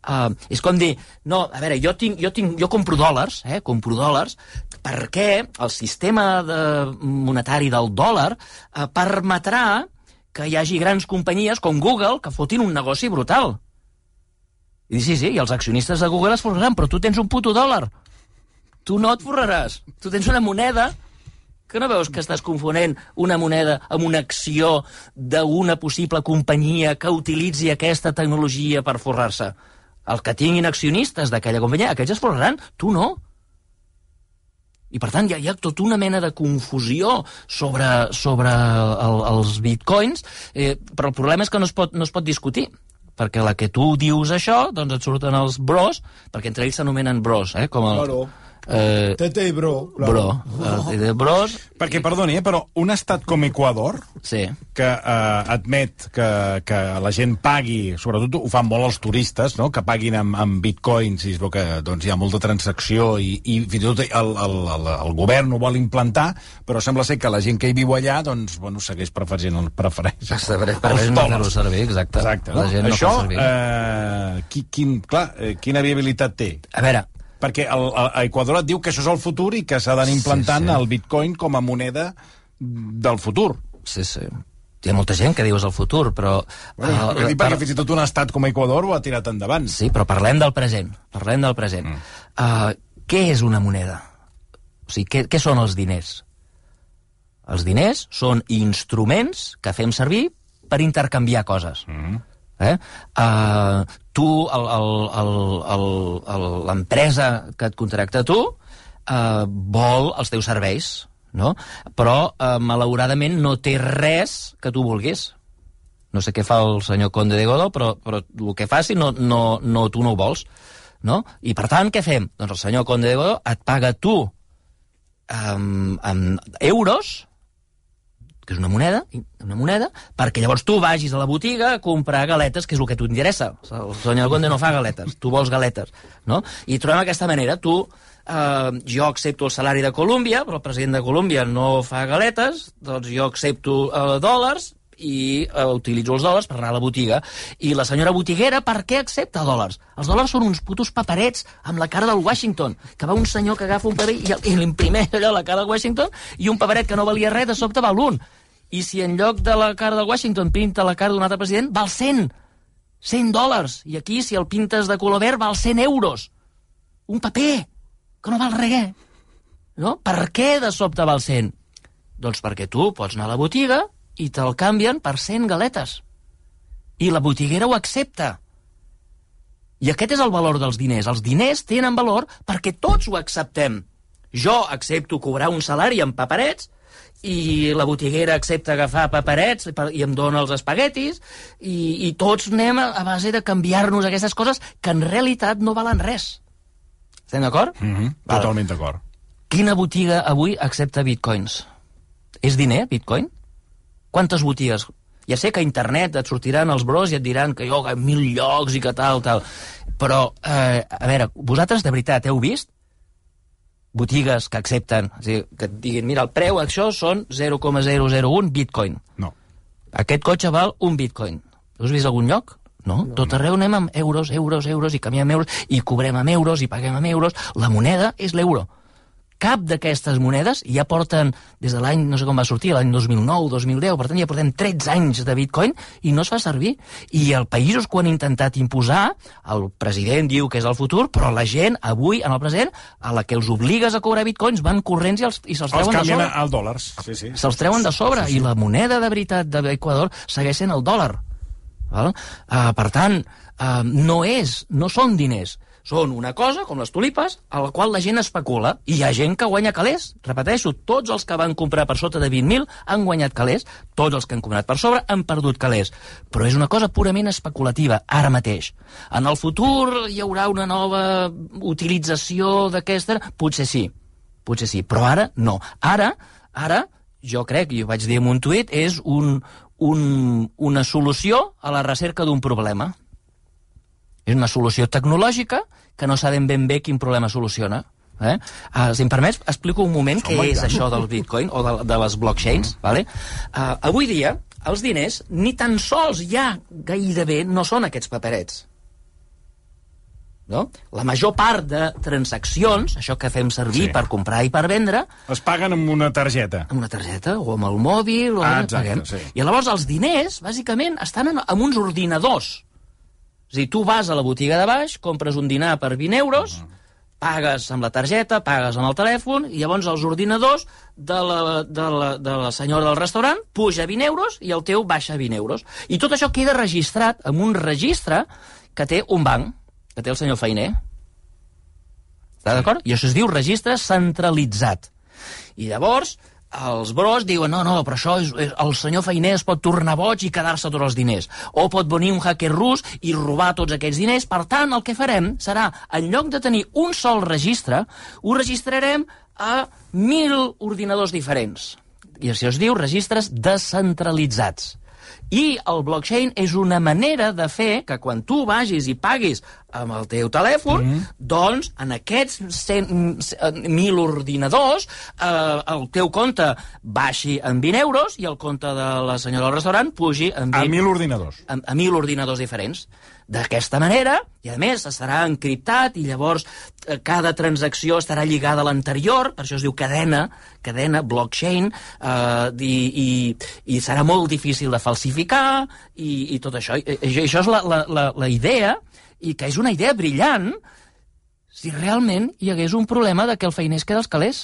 Eh, és com dir, no, a veure, jo, tinc, jo, tinc, jo compro dòlars, eh, compro dòlars, perquè el sistema de, monetari del dòlar eh, permetrà que hi hagi grans companyies com Google que fotin un negoci brutal. I sí, sí, i els accionistes de Google es forraran, però tu tens un puto dòlar. Tu no et forraràs. Tu tens una moneda que no veus que estàs confonent una moneda amb una acció d'una possible companyia que utilitzi aquesta tecnologia per forrar-se? El que tinguin accionistes d'aquella companyia, aquells es forraran, tu no. I, per tant, hi hi ha tota una mena de confusió sobre, sobre el, els bitcoins, eh, però el problema és que no es pot, no es pot discutir perquè la que tu dius això, doncs et surten els bros, perquè entre ells s'anomenen bros, eh? com el, claro. Eh, Tete i Bro. Bro. Eh, de bros... Perquè, perdoni, eh, però un estat com Equador, sí. que eh, admet que, que la gent pagui, sobretot ho fan molt els turistes, no? que paguin amb, amb bitcoins, i es veu que doncs, hi ha molta transacció, i, i fins i tot el, el, el, el govern ho vol implantar, però sembla ser que la gent que hi viu allà doncs, bueno, segueix preferint, prefereix prefereix no fer-ho servir, exacte. exacte no? La gent Això, no fa servir. eh, qui, quin, clar, eh, quina viabilitat té? A veure, perquè el, el, a Equador et diu que això és el futur i que s'ha d'anar implantant sí, sí. el bitcoin com a moneda del futur. Sí, sí. Hi ha molta gent que diu és el futur, però... Bueno, uh, dir perquè per... fins i tot un estat com Equador ho ha tirat endavant. Sí, però parlem del present. Parlem del present. Mm. Uh, què és una moneda? O sigui, què, què són els diners? Els diners són instruments que fem servir per intercanviar coses. Mm. Eh? Uh, tu, l'empresa que et contracta a tu, uh, vol els teus serveis, no? Però, uh, malauradament, no té res que tu vulguis. No sé què fa el senyor Conde de Godó, però, però el que faci no, no, no, tu no ho vols. No? I per tant, què fem? Doncs el senyor Conde de Godó et paga tu amb, amb euros, que és una moneda, una moneda, perquè llavors tu vagis a la botiga a comprar galetes, que és el que t'interessa. El senyor Conde no fa galetes, tu vols galetes, no? I trobem aquesta manera, tu, eh, jo accepto el salari de Colòmbia, però el president de Colòmbia no fa galetes, doncs jo accepto eh, dòlars i eh, utilitzo els dòlars per anar a la botiga. I la senyora botiguera, per què accepta dòlars? Els dòlars són uns putos paperets amb la cara del Washington, que va un senyor que agafa un paper i, i l'imprimeix allò la cara del Washington i un paperet que no valia res, de sobte val un. I si en lloc de la cara del Washington pinta la cara d'un altre president, val 100. 100 dòlars. I aquí, si el pintes de color verd, val 100 euros. Un paper, que no val res. No? Per què de sobte val 100? Doncs perquè tu pots anar a la botiga i te'l canvien per 100 galetes. I la botiguera ho accepta. I aquest és el valor dels diners. Els diners tenen valor perquè tots ho acceptem. Jo accepto cobrar un salari amb paperets i la botiguera accepta agafar paperets i em dona els espaguetis i, i tots anem a, base de canviar-nos aquestes coses que en realitat no valen res. Estem d'acord? Mm -hmm. Totalment d'acord. Quina botiga avui accepta bitcoins? És diner, bitcoin? Quantes botigues? Ja sé que a internet et sortiran els bros i et diran que jo, mil llocs i que tal, tal. Però, eh, a veure, vosaltres de veritat heu vist botigues que accepten, a dir, que et diguin, mira, el preu això són 0,001 bitcoin. No. Aquest cotxe val un bitcoin. Ho has vist algun lloc? No, no, tot arreu anem amb euros, euros, euros, i canviem euros, i cobrem amb euros, i paguem amb euros. La moneda és l'euro. Cap d'aquestes monedes ja porten, des de l'any, no sé com va sortir, l'any 2009, 2010, per tant ja portem 13 anys de bitcoin i no es fa servir. I els països que ho han intentat imposar, el president diu que és el futur, però la gent avui, en el present, a la que els obligues a cobrar bitcoins, van corrents i, els, i se'ls Els treuen de sobre. al dòlars. Sí, sí. Se'ls treuen de sobre, i la moneda de veritat d'Equador segueix sent el dòlar. Val? Uh, per tant, uh, no és, no són diners, són una cosa, com les tulipes, a la qual la gent especula, i hi ha gent que guanya calés. Repeteixo, tots els que van comprar per sota de 20.000 han guanyat calés, tots els que han comprat per sobre han perdut calés. Però és una cosa purament especulativa, ara mateix. En el futur hi haurà una nova utilització d'aquesta... Potser sí, potser sí, però ara no. Ara, ara, jo crec, i ho vaig dir en un tuit, és un, un, una solució a la recerca d'un problema. És una solució tecnològica que no sabem ben bé quin problema soluciona. Eh? Uh, si em permets, explico un moment què és això del bitcoin o de, de les blockchains. Vale? Uh, avui dia, els diners ni tan sols ja gairebé no són aquests paperets. No? La major part de transaccions, això que fem servir Sí. per comprar i per vendre, Es paguen amb una targeta. amb una targeta o amb el mòbil o Ah, exacte, paguem. sí. I llavors els diners, bàsicament, estan en, en uns ordinadors. És a dir, tu vas a la botiga de baix, compres un dinar per 20 euros, uh -huh. pagues amb la targeta, pagues amb el telèfon, i llavors els ordinadors de la, de la, de la senyora del restaurant puja 20 euros i el teu baixa 20 euros. I tot això queda registrat en un registre que té un banc, que té el senyor Feiner. Està d'acord? I això es diu registre centralitzat. I llavors, els bros diuen, no, no, però això és, és, el senyor Feiner es pot tornar boig i quedar-se tots els diners. O pot venir un hacker rus i robar tots aquests diners. Per tant, el que farem serà, en lloc de tenir un sol registre, ho registrarem a mil ordinadors diferents. I això es diu registres descentralitzats. I el blockchain és una manera de fer que quan tu vagis i paguis amb el teu telèfon, mm -hmm. doncs en aquests 100, 1.000 ordinadors eh, el teu compte baixi en 20 euros i el compte de la senyora del restaurant pugi en A 20, mil ordinadors. a, a 1.000 ordinadors diferents. D'aquesta manera, i a més estarà encriptat i llavors eh, cada transacció estarà lligada a l'anterior, per això es diu cadena, cadena, blockchain, eh, i, i, i serà molt difícil de falsificar i, i tot això. I, i això és la, la, la, la idea, i que és una idea brillant, si realment hi hagués un problema de que el feiner es queda als calés.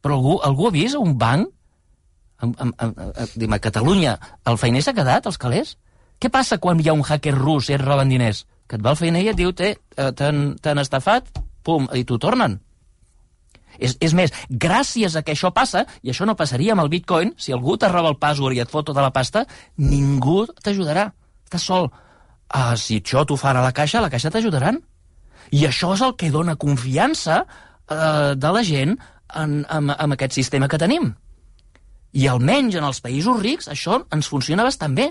Però algú, algú ha vist un banc a, a, a, a, a Catalunya, el feiner s'ha quedat als calés? Què passa quan hi ha un hacker rus i et roben diners? Que et va el feiner i et diu, "Té, eh, t'han estafat, pum, i t'ho tornen. És, és més, gràcies a que això passa, i això no passaria amb el bitcoin, si algú te roba el password i et fot tota la pasta, ningú t'ajudarà. Estàs sol. Uh, si això t'ho farà la caixa, la caixa t'ajudaran. I això és el que dona confiança uh, de la gent en, en, en aquest sistema que tenim. I almenys en els països rics això ens funciona bastant bé.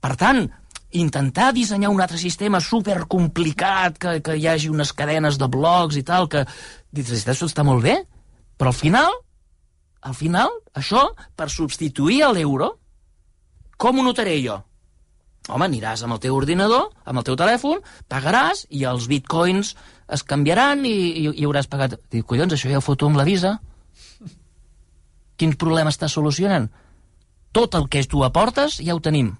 Per tant, intentar dissenyar un altre sistema supercomplicat, que, que hi hagi unes cadenes de blocs i tal, que això està molt bé, però al final, al final, això, per substituir a l'euro, com ho notaré jo? Home, aniràs amb el teu ordinador, amb el teu telèfon, pagaràs i els bitcoins es canviaran i, i, i hauràs pagat... Dic, collons, això ja ho foto amb la Visa. Quin problema està solucionant? Tot el que tu aportes ja ho tenim.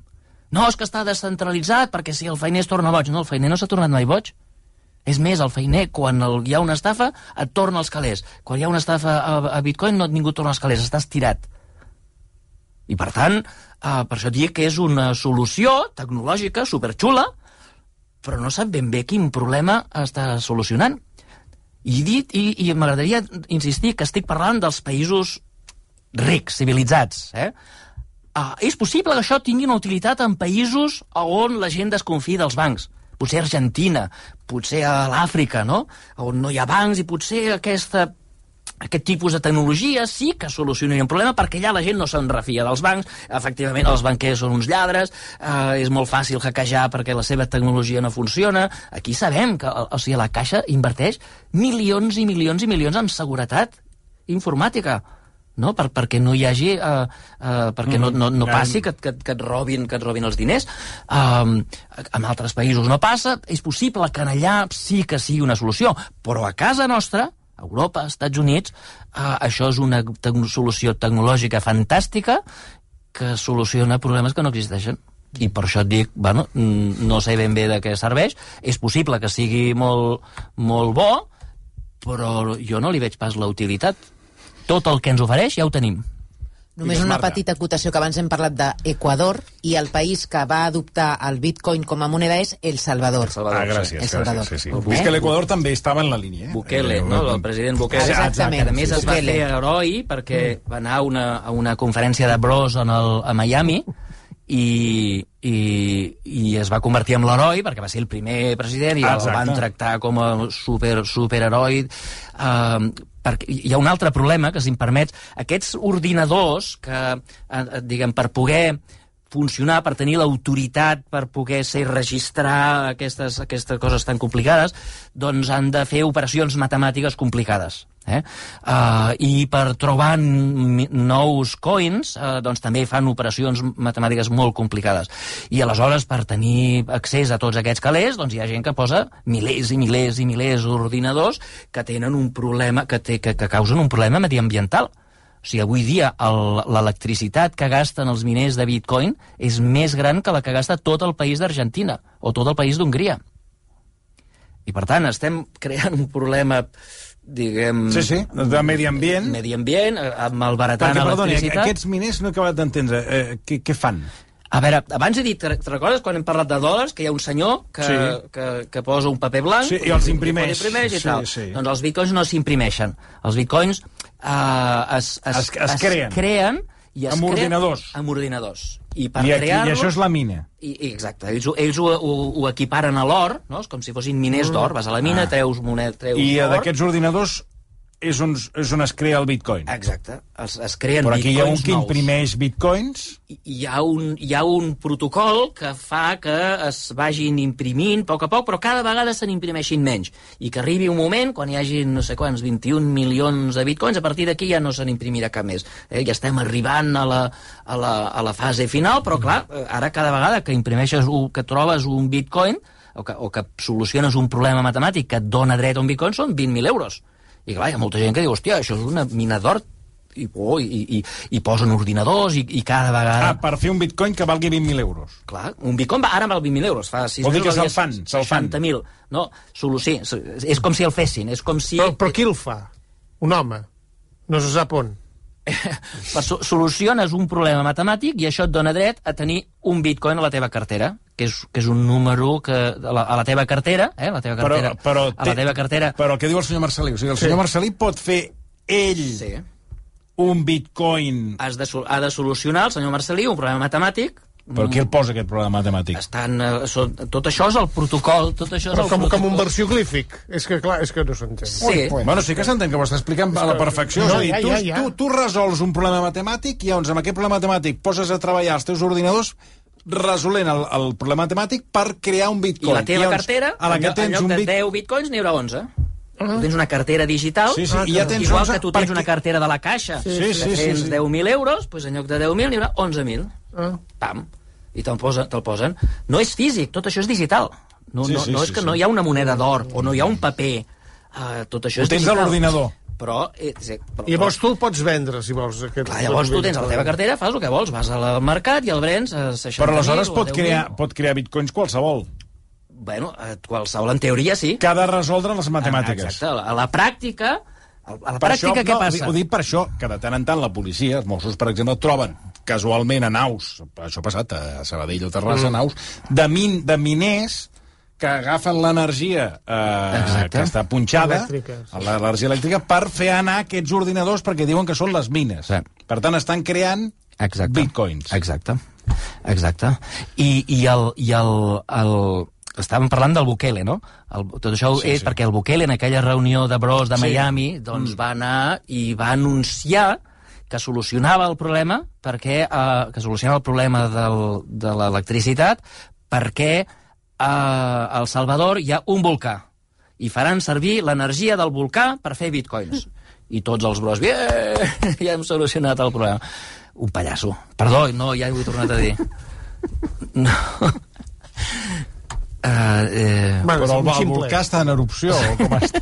No, és que està descentralitzat perquè si el feiner es torna boig. No, el feiner no s'ha tornat mai boig. És més, el feiner, quan el, hi ha una estafa, et torna als calés. Quan hi ha una estafa a, a Bitcoin, no ningú et torna als calés, estàs tirat. I, per tant, eh, per això dic que és una solució tecnològica superxula, però no sap ben bé quin problema està solucionant. I, dit, i, i m'agradaria insistir que estic parlant dels països rics, civilitzats. Eh? Uh, és possible que això tingui una utilitat en països on la gent desconfia dels bancs. Potser a Argentina, potser a l'Àfrica, no? On no hi ha bancs i potser aquesta aquest tipus de tecnologia sí que solucionaria un problema perquè allà la gent no se'n refia dels bancs, efectivament els banquers són uns lladres, eh, és molt fàcil hackejar perquè la seva tecnologia no funciona. Aquí sabem que o sigui, la Caixa inverteix milions i milions i milions en seguretat informàtica no? Per, perquè no hi hagi uh, uh, perquè no, no, no passi que, que, que, et robin, que et robin els diners. Um, en altres països no passa. És possible que en allà sí que sigui una solució però a casa nostra Europa, Estats Units uh, això és una te solució tecnològica fantàstica que soluciona problemes que no existeixen. I per això et dic, bueno, no sé ben bé de què serveix, és possible que sigui molt, molt bo, però jo no li veig pas la utilitat. Tot el que ens ofereix ja ho tenim. Només una petita acotació que abans hem parlat d'Equador i el país que va adoptar el bitcoin com a moneda és El Salvador. El Salvador ah, gràcies. El Salvador. Gràcies, sí, sí. Eh? És que l'Equador també estava en la línia. Eh? Bukele, no? el president Bukele. Exactament. Que a més es va fer heroi perquè va anar a una, a una conferència de bros en el, a Miami i, i, i es va convertir en l'heroi perquè va ser el primer president i Exacte. el van tractar com a super, superheroi uh, perquè hi ha un altre problema, que si em permets, aquests ordinadors que, eh, diguem, per poder funcionar, per tenir l'autoritat, per poder ser registrar aquestes, aquestes coses tan complicades, doncs han de fer operacions matemàtiques complicades. Eh? Uh, I per trobar nous coins, uh, doncs també fan operacions matemàtiques molt complicades. I aleshores, per tenir accés a tots aquests calés, doncs hi ha gent que posa milers i milers i milers d'ordinadors que tenen un problema, que, té, que, que causen un problema mediambiental. O sigui, avui dia l'electricitat que gasten els miners de bitcoin és més gran que la que gasta tot el país d'Argentina o tot el país d'Hongria. I, per tant, estem creant un problema diguem... Sí, sí, de medi ambient. Medi ambient, eh, amb malbaratant electricitat. Perdoni, aquests miners no he acabat d'entendre. Eh, què, què fan? A veure, abans he dit, te recordes quan hem parlat de dòlars, que hi ha un senyor que, sí. que, que posa un paper blanc... Sí, i els imprimeix. I, imprimeix i sí, tal. Sí. Doncs els bitcoins no s'imprimeixen. Els bitcoins eh, es, es, es, es, creen. es creen i es amb creen ordinadors. Amb ordinadors. I per I, aquí, I això és la mina. I, i exacte, ells, ells ho, ho, ho equiparen a l'or, no? És com si fossin miners Mm. d'or. Vas a la mina, Ah. treus monet, treus I d'aquests ordinadors és on, és on es crea el bitcoin. Exacte, es, es creen Però aquí hi ha un bitcoins que nous. imprimeix bitcoins hi ha, un, hi ha un protocol que fa que es vagin imprimint a poc a poc, però cada vegada se n'imprimeixin menys. I que arribi un moment, quan hi hagi no sé quants, 21 milions de bitcoins, a partir d'aquí ja no se n'imprimirà cap més. Eh? Ja estem arribant a la, a, la, a la fase final, però clar, eh, ara cada vegada que imprimeixes, un, que trobes un bitcoin, o que, o que soluciones un problema matemàtic que et dona dret a un bitcoin, són 20.000 euros. I clar, hi ha molta gent que diu, hòstia, això és una mina d'or i, oh, i, i, i posen ordinadors i, i cada vegada... Ah, per fer un bitcoin que valgui 20.000 euros. Clar, un bitcoin va, ara val 20.000 euros, fa 6 Vol dir que se'l fan, se'l fan. 60.000. No, solo, sí, és com si el fessin, és com si... Però, però qui el fa? Un home. No se sap on. Soluciones un problema matemàtic i això et dona dret a tenir un bitcoin a la teva cartera, que és, que és un número que a la, a la teva cartera, eh, a la teva Però, cartera, però, a la teva cartera... Però que diu el senyor Marcelí? O sigui, el senyor Marcelí pot fer ell Sí. un bitcoin... Has de, ha de solucionar el senyor Marcelí un problema matemàtic Però qui el posa, aquest problema matemàtic? estan, eh, són, tot això és el protocol, tot això és Però el com, com protocol. un versió glífic. És que, clar, és que no s'entén. Sí, Bueno, sí que s'entén que ho està explicant a la perfecció. No, és a dir, ja, tu, ja, ja. Tu, tu resols un problema matemàtic i llavors amb aquest problema matemàtic poses a treballar els teus ordinadors resolent el, el problema matemàtic per crear un i bitcoin. la teva llavors, cartera, a la que en, lloc- en tens lloc un de bit... 10 bitcoins n'hi haurà 11. Tu tens una cartera digital, Sí, sí, i ja tens igual 11 que tu tens perquè- una cartera de la caixa, Sí, que sí, sí, tens sí. 10.000 euros, doncs en lloc de 10.000 n'hi haurà 11.000. Ah. Pam. I te'l posen, te posen. No és físic, tot això és digital. No, Sí, no, sí, no sí, és que sí. no hi ha una moneda d'or o no hi ha un paper. Uh, tot això Ho és tens a digital. l'ordinador. Però, eh, sí, però, I llavors tu el pots vendre, si vols. Aquest, Clar, llavors tu tens a la teva cartera, fas el que vols, vas al mercat i el vens a 60.000 Però aleshores a pot 10.000. crear, pot crear bitcoins qualsevol. Bueno, eh, qualsevol, en teoria sí. Que ha de resoldre les matemàtiques. Exacte, a la, a la pràctica, a la Per pràctica això, què no, passa? Ho dic per això, que de tant en tant la policia, els Mossos, per exemple, troben casualment a naus, això ha passat a Sabadell o Terrassa, mm. naus, de, min, de miners que agafen l'energia eh, Exacte. que està punxada, sí. l'energia elèctrica, per fer anar aquests ordinadors perquè diuen que són les mines. Sí. Per tant, estan creant Exacte. bitcoins. Exacte. Exacte. I, i el... I el, el estàvem parlant del Bukele, no? El, tot això Sí, és sí. perquè el Bukele, en aquella reunió de bros de Sí. Miami, doncs va anar i va anunciar que solucionava el problema perquè eh, que solucionava el problema del, de l'electricitat perquè eh, a El Salvador hi ha un volcà i faran servir l'energia del volcà per fer bitcoins. I tots els bros, "Bien, ja hem solucionat el problema. Un pallasso. Perdó, no, ja ho he tornat a dir. No. Uh, eh, Bueno, Però el, un el volcà està en erupció, o com està?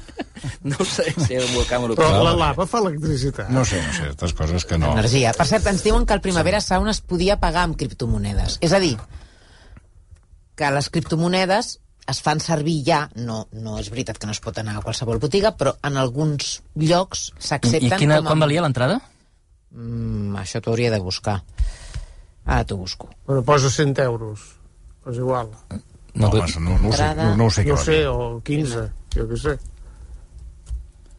no ho sé si és un volcà Però monocle. la lava fa electricitat. No sé, no sé, aquestes coses que no... Energia. Per cert, ens diuen que el Primavera Sound es podia pagar amb criptomonedes. És a dir, que les criptomonedes es fan servir ja, no, no és veritat que no es pot anar a qualsevol botiga, però en alguns llocs I, s'accepten i quina, com a... quan valia l'entrada? Mm, això t'ho hauria de buscar. Ara t'ho busco. Bueno, posa 100 euros. És igual. No, home, no, no, ho sé, no, no ho sé No sé, o 15, jo què sé.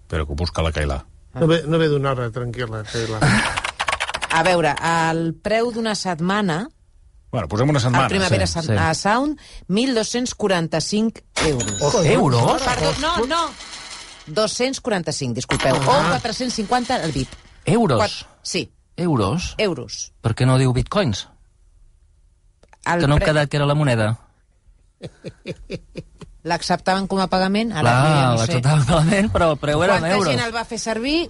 Però que ho busca la Cailà. No ve, no ve d'una hora, tranquil·la, Sheila. A veure, el preu d'una setmana Bueno, posem una setmana. al Primavera sí, sí, sí. Sound, 1.245 euros. Ojo, Euros? Perdó, no, no. 245, disculpeu. O 450 el VIP. Euros? Quat- Sí, Euros? euros. Per què no diu bitcoins? El Que no hem pre- quedat que era la moneda. L'acceptaven com a pagament? Ara Clar, ja no sé. l'acceptava malament, però el preu era en Quanta euros. gent el va fer servir?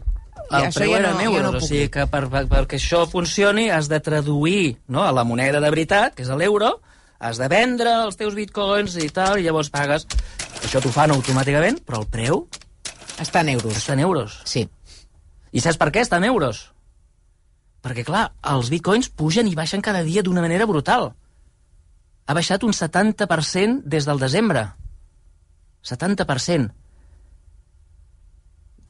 I el preu ja era no, en euros, no o sigui que per, per, perquè això funcioni has de traduir no, a la moneda de veritat, que és l'euro, has de vendre els teus bitcoins i tal, i llavors pagues... Això t'ho fan automàticament, però el preu Està en euros. està en euros. Sí. I saps per què està en euros? Perquè, clar, els bitcoins pugen i baixen cada dia d'una manera brutal. Ha baixat un 70% des del desembre. 70%.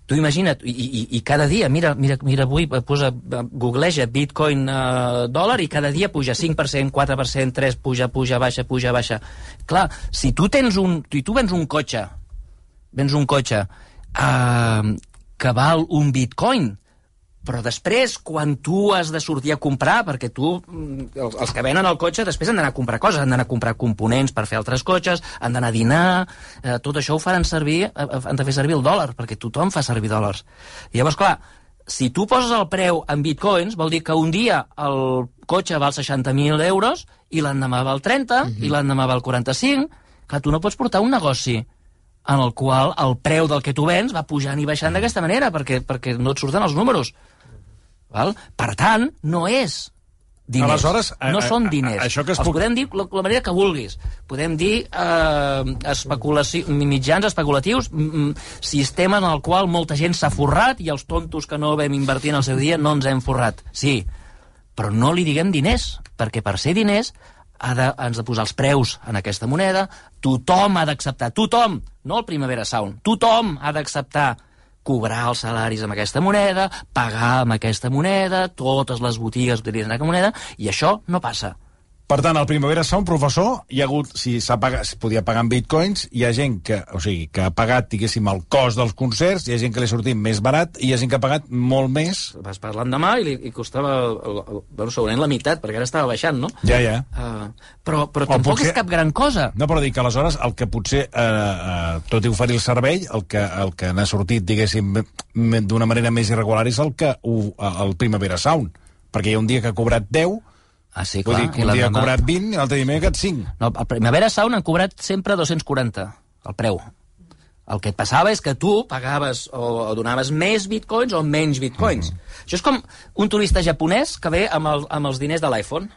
Tu imagina't, i, i, i cada dia, mira, mira, mira avui, eh, posa, googleja bitcoin eh, dòlar i cada dia puja 5%, 4%, 3%, puja, puja, baixa, puja, baixa. Clar, si tu tens un, si tu vens un cotxe, vens un cotxe eh, que val un bitcoin, però després, quan tu has de sortir a comprar, perquè tu, mm, els, els que venen el cotxe, després han d'anar a comprar coses, han d'anar a comprar components per fer altres cotxes, han d'anar a dinar, eh, tot això ho faran servir, eh, han de fer servir el dòlar, perquè tothom fa servir dòlars. I llavors, clar, si tu poses el preu en bitcoins, vol dir que un dia el cotxe val 60.000 euros i l'endemà val 30 i l'endemà val 45. Clar, tu no pots portar un negoci en el qual el preu del que tu vens va pujant i baixant d'aquesta manera, perquè, perquè no et surten els números. Val? Per tant, no és diners. Aleshores, a- no a- són a- diners. a- això que es Els puc- podem dir la, la manera que vulguis. Podem dir eh, especulaci... mitjans especulatius, sistema en el qual molta gent s'ha forrat i els tontos que no vam invertir en el seu dia no ens hem forrat. Sí, però no li diguem diners, perquè per ser diners ha de, ens de posar els preus en aquesta moneda, tothom ha d'acceptar, tothom, no el Primavera Sound, tothom ha d'acceptar cobrar els salaris amb aquesta moneda, pagar amb aquesta moneda, totes les botigues utilitzen aquesta moneda, i això no passa. Per tant, al Primavera Sound, professor, hi ha hagut, si s'ha pagat, es podia pagar en bitcoins, hi ha gent que, o sigui, que ha pagat, diguéssim, el cost dels concerts, hi ha gent que li ha sortit més barat, i hi ha gent que ha pagat molt més. Vas parlar demà i, li, i costava, el, el, el, bueno, segurament la meitat, perquè ara estava baixant, no? Ja, ja. Uh, però però O tampoc potser- és cap gran cosa. No, però dic que aleshores el que potser, eh, eh, tot i oferir el servei, el que, el que n'ha sortit, diguéssim, d'una manera més irregular és el que el Primavera Sound. Perquè hi ha un dia que ha cobrat 10, Ah, sí, vull clar. dir que i un dia ha cobrat 20 i l'altre dia quedat 5. No, al Primavera Sound han cobrat sempre 240, el preu. El que et passava és que tu pagaves o, o donaves més bitcoins o menys bitcoins. Mm -hmm. Això és com un turista japonès que ve amb, el, amb els diners de l'iPhone.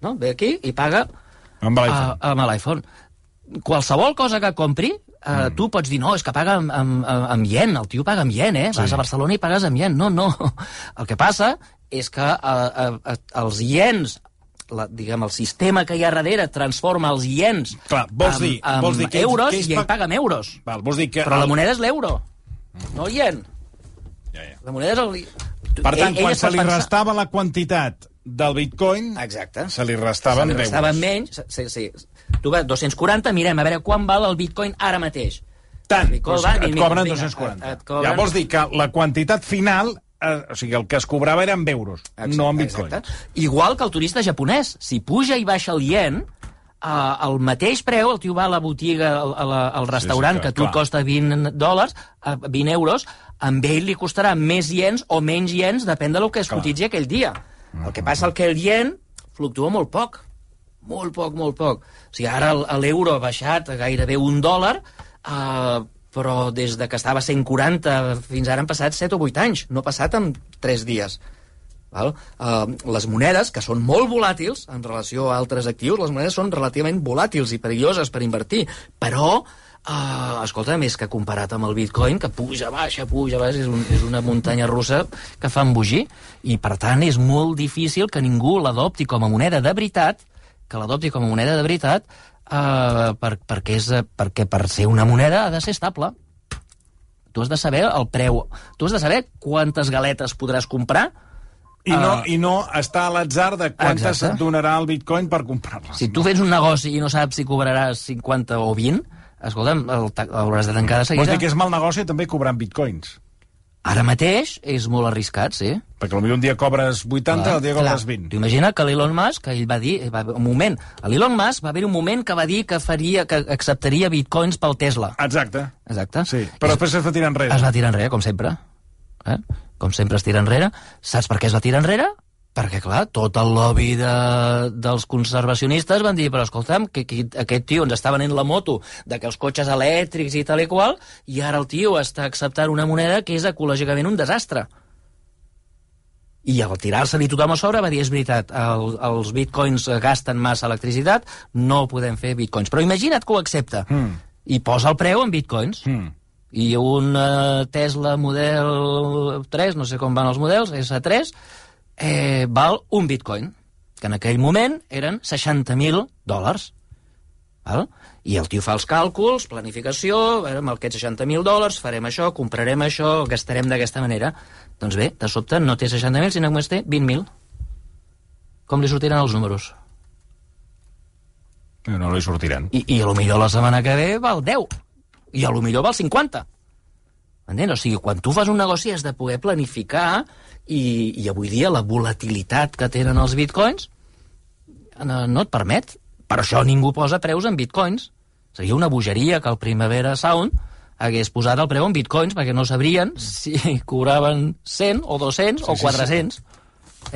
No? Ve aquí i paga Amb l'iPhone. a- amb l'iPhone. Qualsevol cosa que compri, eh, mm. tu pots dir, no, és que paga amb, amb, amb yen, el tio paga amb yen, eh? Vas a Barcelona i pagues amb yen. No, no. El que passa és que eh, eh, els iens la, diguem, el sistema que hi ha darrere transforma els iens Clar, vols amb, dir- amb vols dir que euros que ells i ell pag- paga amb euros. Val, vols dir que... Però la el- moneda és l'euro, no el ien. Ja, ja. La moneda és el... Per tant, Ell- quan se li pensar- restava la quantitat del bitcoin, Exacte. se li restaven Se li restava euros. menys, sí, sí. Tu vas, 240, mirem a veure quan val el bitcoin ara mateix. Tant, doncs va, et cobren vinga, 240. et- et cobren- Ja vols dir que la quantitat final, eh, o sigui, el que es cobrava era en euros, Exacte, no en bitcoins. exacte. Igual que el turista japonès. Si puja i baixa el yen, eh, al mateix preu, el tio va a la botiga, al, a la, al restaurant, clar, que a tu clar. costa 20 dòlars, eh, 20 euros, amb ell li costarà més iens o menys iens, depèn del que es Clar. cotitzi aquell dia. El que passa és que el yen fluctua molt poc. Molt poc, molt poc. O sigui, ara el- l'euro ha baixat a gairebé un dòlar, eh, però des de que estava a 140 fins ara han passat 7 o 8 anys. No ha passat en 3 dies. Val? Uh, les monedes, que són molt volàtils en relació a altres actius, les monedes són relativament volàtils i perilloses per invertir, però Uh, escolta, més que comparat amb el bitcoin, que puja, baixa, puja, baixa, és, un, és una muntanya russa que fa embogir, i per tant és molt difícil que ningú l'adopti com a moneda de veritat, que l'adopti com a moneda de veritat, uh, per, perquè, és, perquè per ser una moneda ha de ser estable. Tu has de saber el preu, tu has de saber quantes galetes podràs comprar, I no, Ah. I no està a l'atzar de quantes Exacte. et donarà el bitcoin per comprar-les. Si tu fes un negoci i no saps si cobraràs 50 o 20, escolta'm, el de tancar de Vols seguida. dir que és mal negoci també cobrar en bitcoins? Ara mateix és molt arriscat, sí. Perquè potser un dia cobres 80, Clar, el dia cobres 20. Tu imagina que l'Elon Musk, ell va dir, va, un moment, l'Elon Musk va haver un moment que va dir que faria, que acceptaria bitcoins pel Tesla. Exacte. Exacte. Sí, però després es va tirar enrere. Es va tirar enrere, com sempre. Eh? Com sempre es tira enrere. Saps per què es va tirar enrere? Perquè, clar, tot el lobby de, dels conservacionistes van dir, però escolta'm, que, que aquest tio ens està venent la moto de que els cotxes elèctrics i tal i qual, i ara el tio està acceptant una moneda que és ecològicament un desastre. I al tirar-se-li tothom a sobre va dir, és veritat, el, els bitcoins gasten massa electricitat, no podem fer bitcoins. Però imagina't que ho accepta. Mm. I posa el preu en bitcoins. Mm. I un uh, Tesla model 3, no sé com van els models, S3, eh, val un bitcoin, que en aquell moment eren 60.000 dòlars. Val? I el tio fa els càlculs, planificació, amb aquests 60.000 dòlars farem això, comprarem això, gastarem d'aquesta manera. Doncs bé, de sobte no té 60.000, sinó que només té 20.000. Com li sortiran els números? No li sortiran. I, i a lo millor la setmana que ve val 10 i a lo millor val 50 Entens? O sigui, quan tu fas un negoci has de poder planificar i, i avui dia la volatilitat que tenen els bitcoins no, no et permet. Per això ningú posa preus en bitcoins. Seria una bogeria que el Primavera Sound hagués posat el preu en bitcoins perquè no sabrien si cobraven 100 o 200 Sí, o sí, 400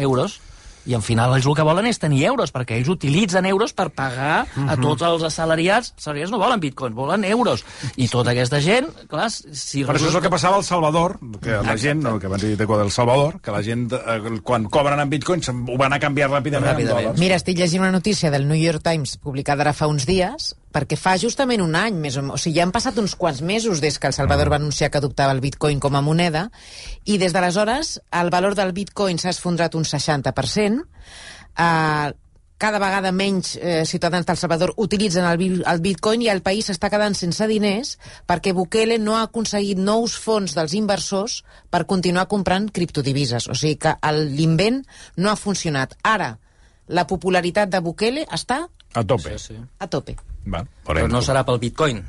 euros. I al final ells el que volen és tenir euros, perquè ells utilitzen euros per pagar Mhm. a tots els assalariats. Els assalariats no volen bitcoins, volen euros. I tota aquesta gent, clar, si... Però això és el que passava al Salvador, que la gent, no, que van dir de del Salvador, que la gent, eh, quan cobren en bitcoins, ho van a canviar ràpidament, Ràpidament. en dòlars. Mira, estic llegint una notícia del New York Times publicada ara fa uns dies, perquè fa justament un any, més o, o sigui, ja han passat uns quants mesos des que El Salvador va anunciar que adoptava el bitcoin com a moneda, i des d'aleshores el valor del bitcoin s'ha esfondrat un 60%, eh, cada vegada menys eh, ciutadans del Salvador utilitzen el, el bitcoin i el país està quedant sense diners perquè Bukele no ha aconseguit nous fons dels inversors per continuar comprant criptodivises. O sigui que el- l'invent no ha funcionat. Ara, la popularitat de Bukele està A tope. Sí, sí. a tope. Va, Però no serà pel bitcoin.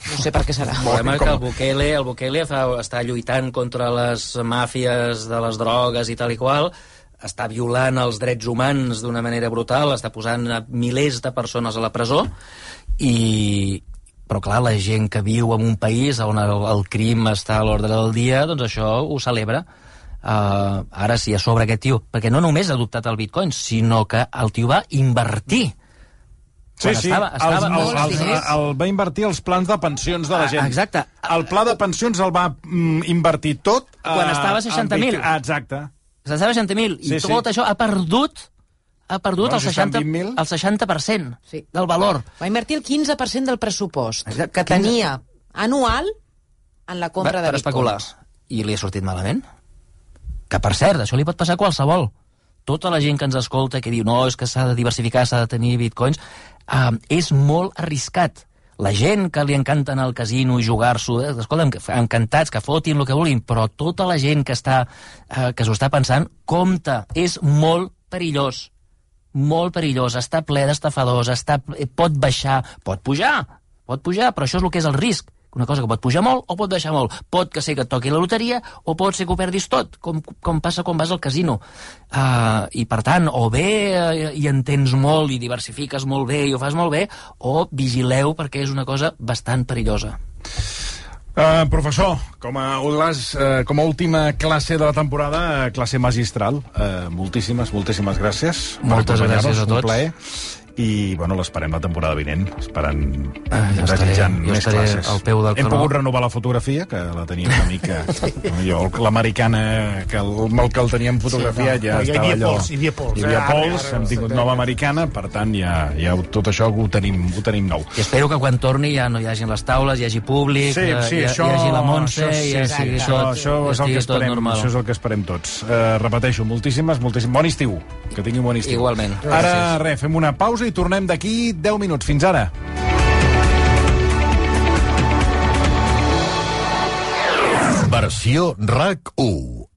No sé per què serà. El problema és que el Bukele, el Bukele fa, està lluitant contra les màfies de les drogues i tal i qual, està violant els drets humans d'una manera brutal, està posant milers de persones a la presó, i, però clar, la gent que viu en un país on el, el crim està a l'ordre del dia, doncs això ho celebra. Uh, ara sí, a sobre aquest tio, perquè no només ha adoptat el bitcoin, sinó que el tio va invertir. Sí, sí, estava- estava els, els, diners. el, va invertir els plans de pensions de la Ah, gent. exacte. El pla de pensions el va mm, invertir tot... Quan eh, estava a en 60.000. bit- Ah, exacte. Estava 60.000 i Sí, sí, sí. tot això ha perdut ha perdut el, si estan 60, 20.000. el 60% Sí. del valor. Va invertir el 15% del pressupost Exacte, que 15. tenia anual en la compra Va, de per especular. I li ha sortit malament. Que, per cert, això li pot passar a qualsevol. Tota la gent que ens escolta que diu no, és que s'ha de diversificar, s'ha de tenir bitcoins, uh, és molt arriscat. La gent que li encanta anar al casino i jugar-s'ho, eh, escolta'm, encantats, que fotin el que vulguin, però tota la gent que està uh, que s'ho està pensant, compte, és molt perillós molt perillós, està ple d'estafadors, està, pot baixar, pot pujar, pot pujar, però això és el que és el risc. Una cosa que pot pujar molt o pot baixar molt. Pot que ser que et toqui la loteria o pot ser que ho perdis tot, com, com passa quan vas al casino. Uh, I per tant, o bé uh, hi entens molt i diversifiques molt bé i ho fas molt bé, o vigileu perquè és una cosa bastant perillosa. Uh, professor, com a, les, uh, com a última classe de la temporada, uh, classe magistral, uh, moltíssimes, moltíssimes gràcies. Moltes gràcies a tots. Un plaer. I, bueno, l'esperem la temporada vinent, esperant, Ah, jo desitjant estaré- més estaré classes. al peu del Hem canó. pogut renovar la fotografia, que la teníem una mica... jo, l'americana, que el, el que el teníem fotografia Sí, no, ja hi estava havia allò... pols, hi havia pols, Hi havia eh? Ara, pols, ara, hem tingut nova americana, per tant, ja, ja tot això ho tenim, ho tenim nou. I espero que quan torni ja no hi hagin les taules, hi hagi públic, Sí, hi, sí, hi, això, hi hagi la Montse, això, i sí, ja sí, sigui això, tot, això, ja és el que esperem, normal. això és el que esperem tots. Uh, repeteixo, moltíssimes, moltíssimes... Bon estiu, que tingui un bon estiu. Igualment. Ara, res, fem una pausa i tornem d'aquí 10 minuts. Fins ara. Versió RAC 1.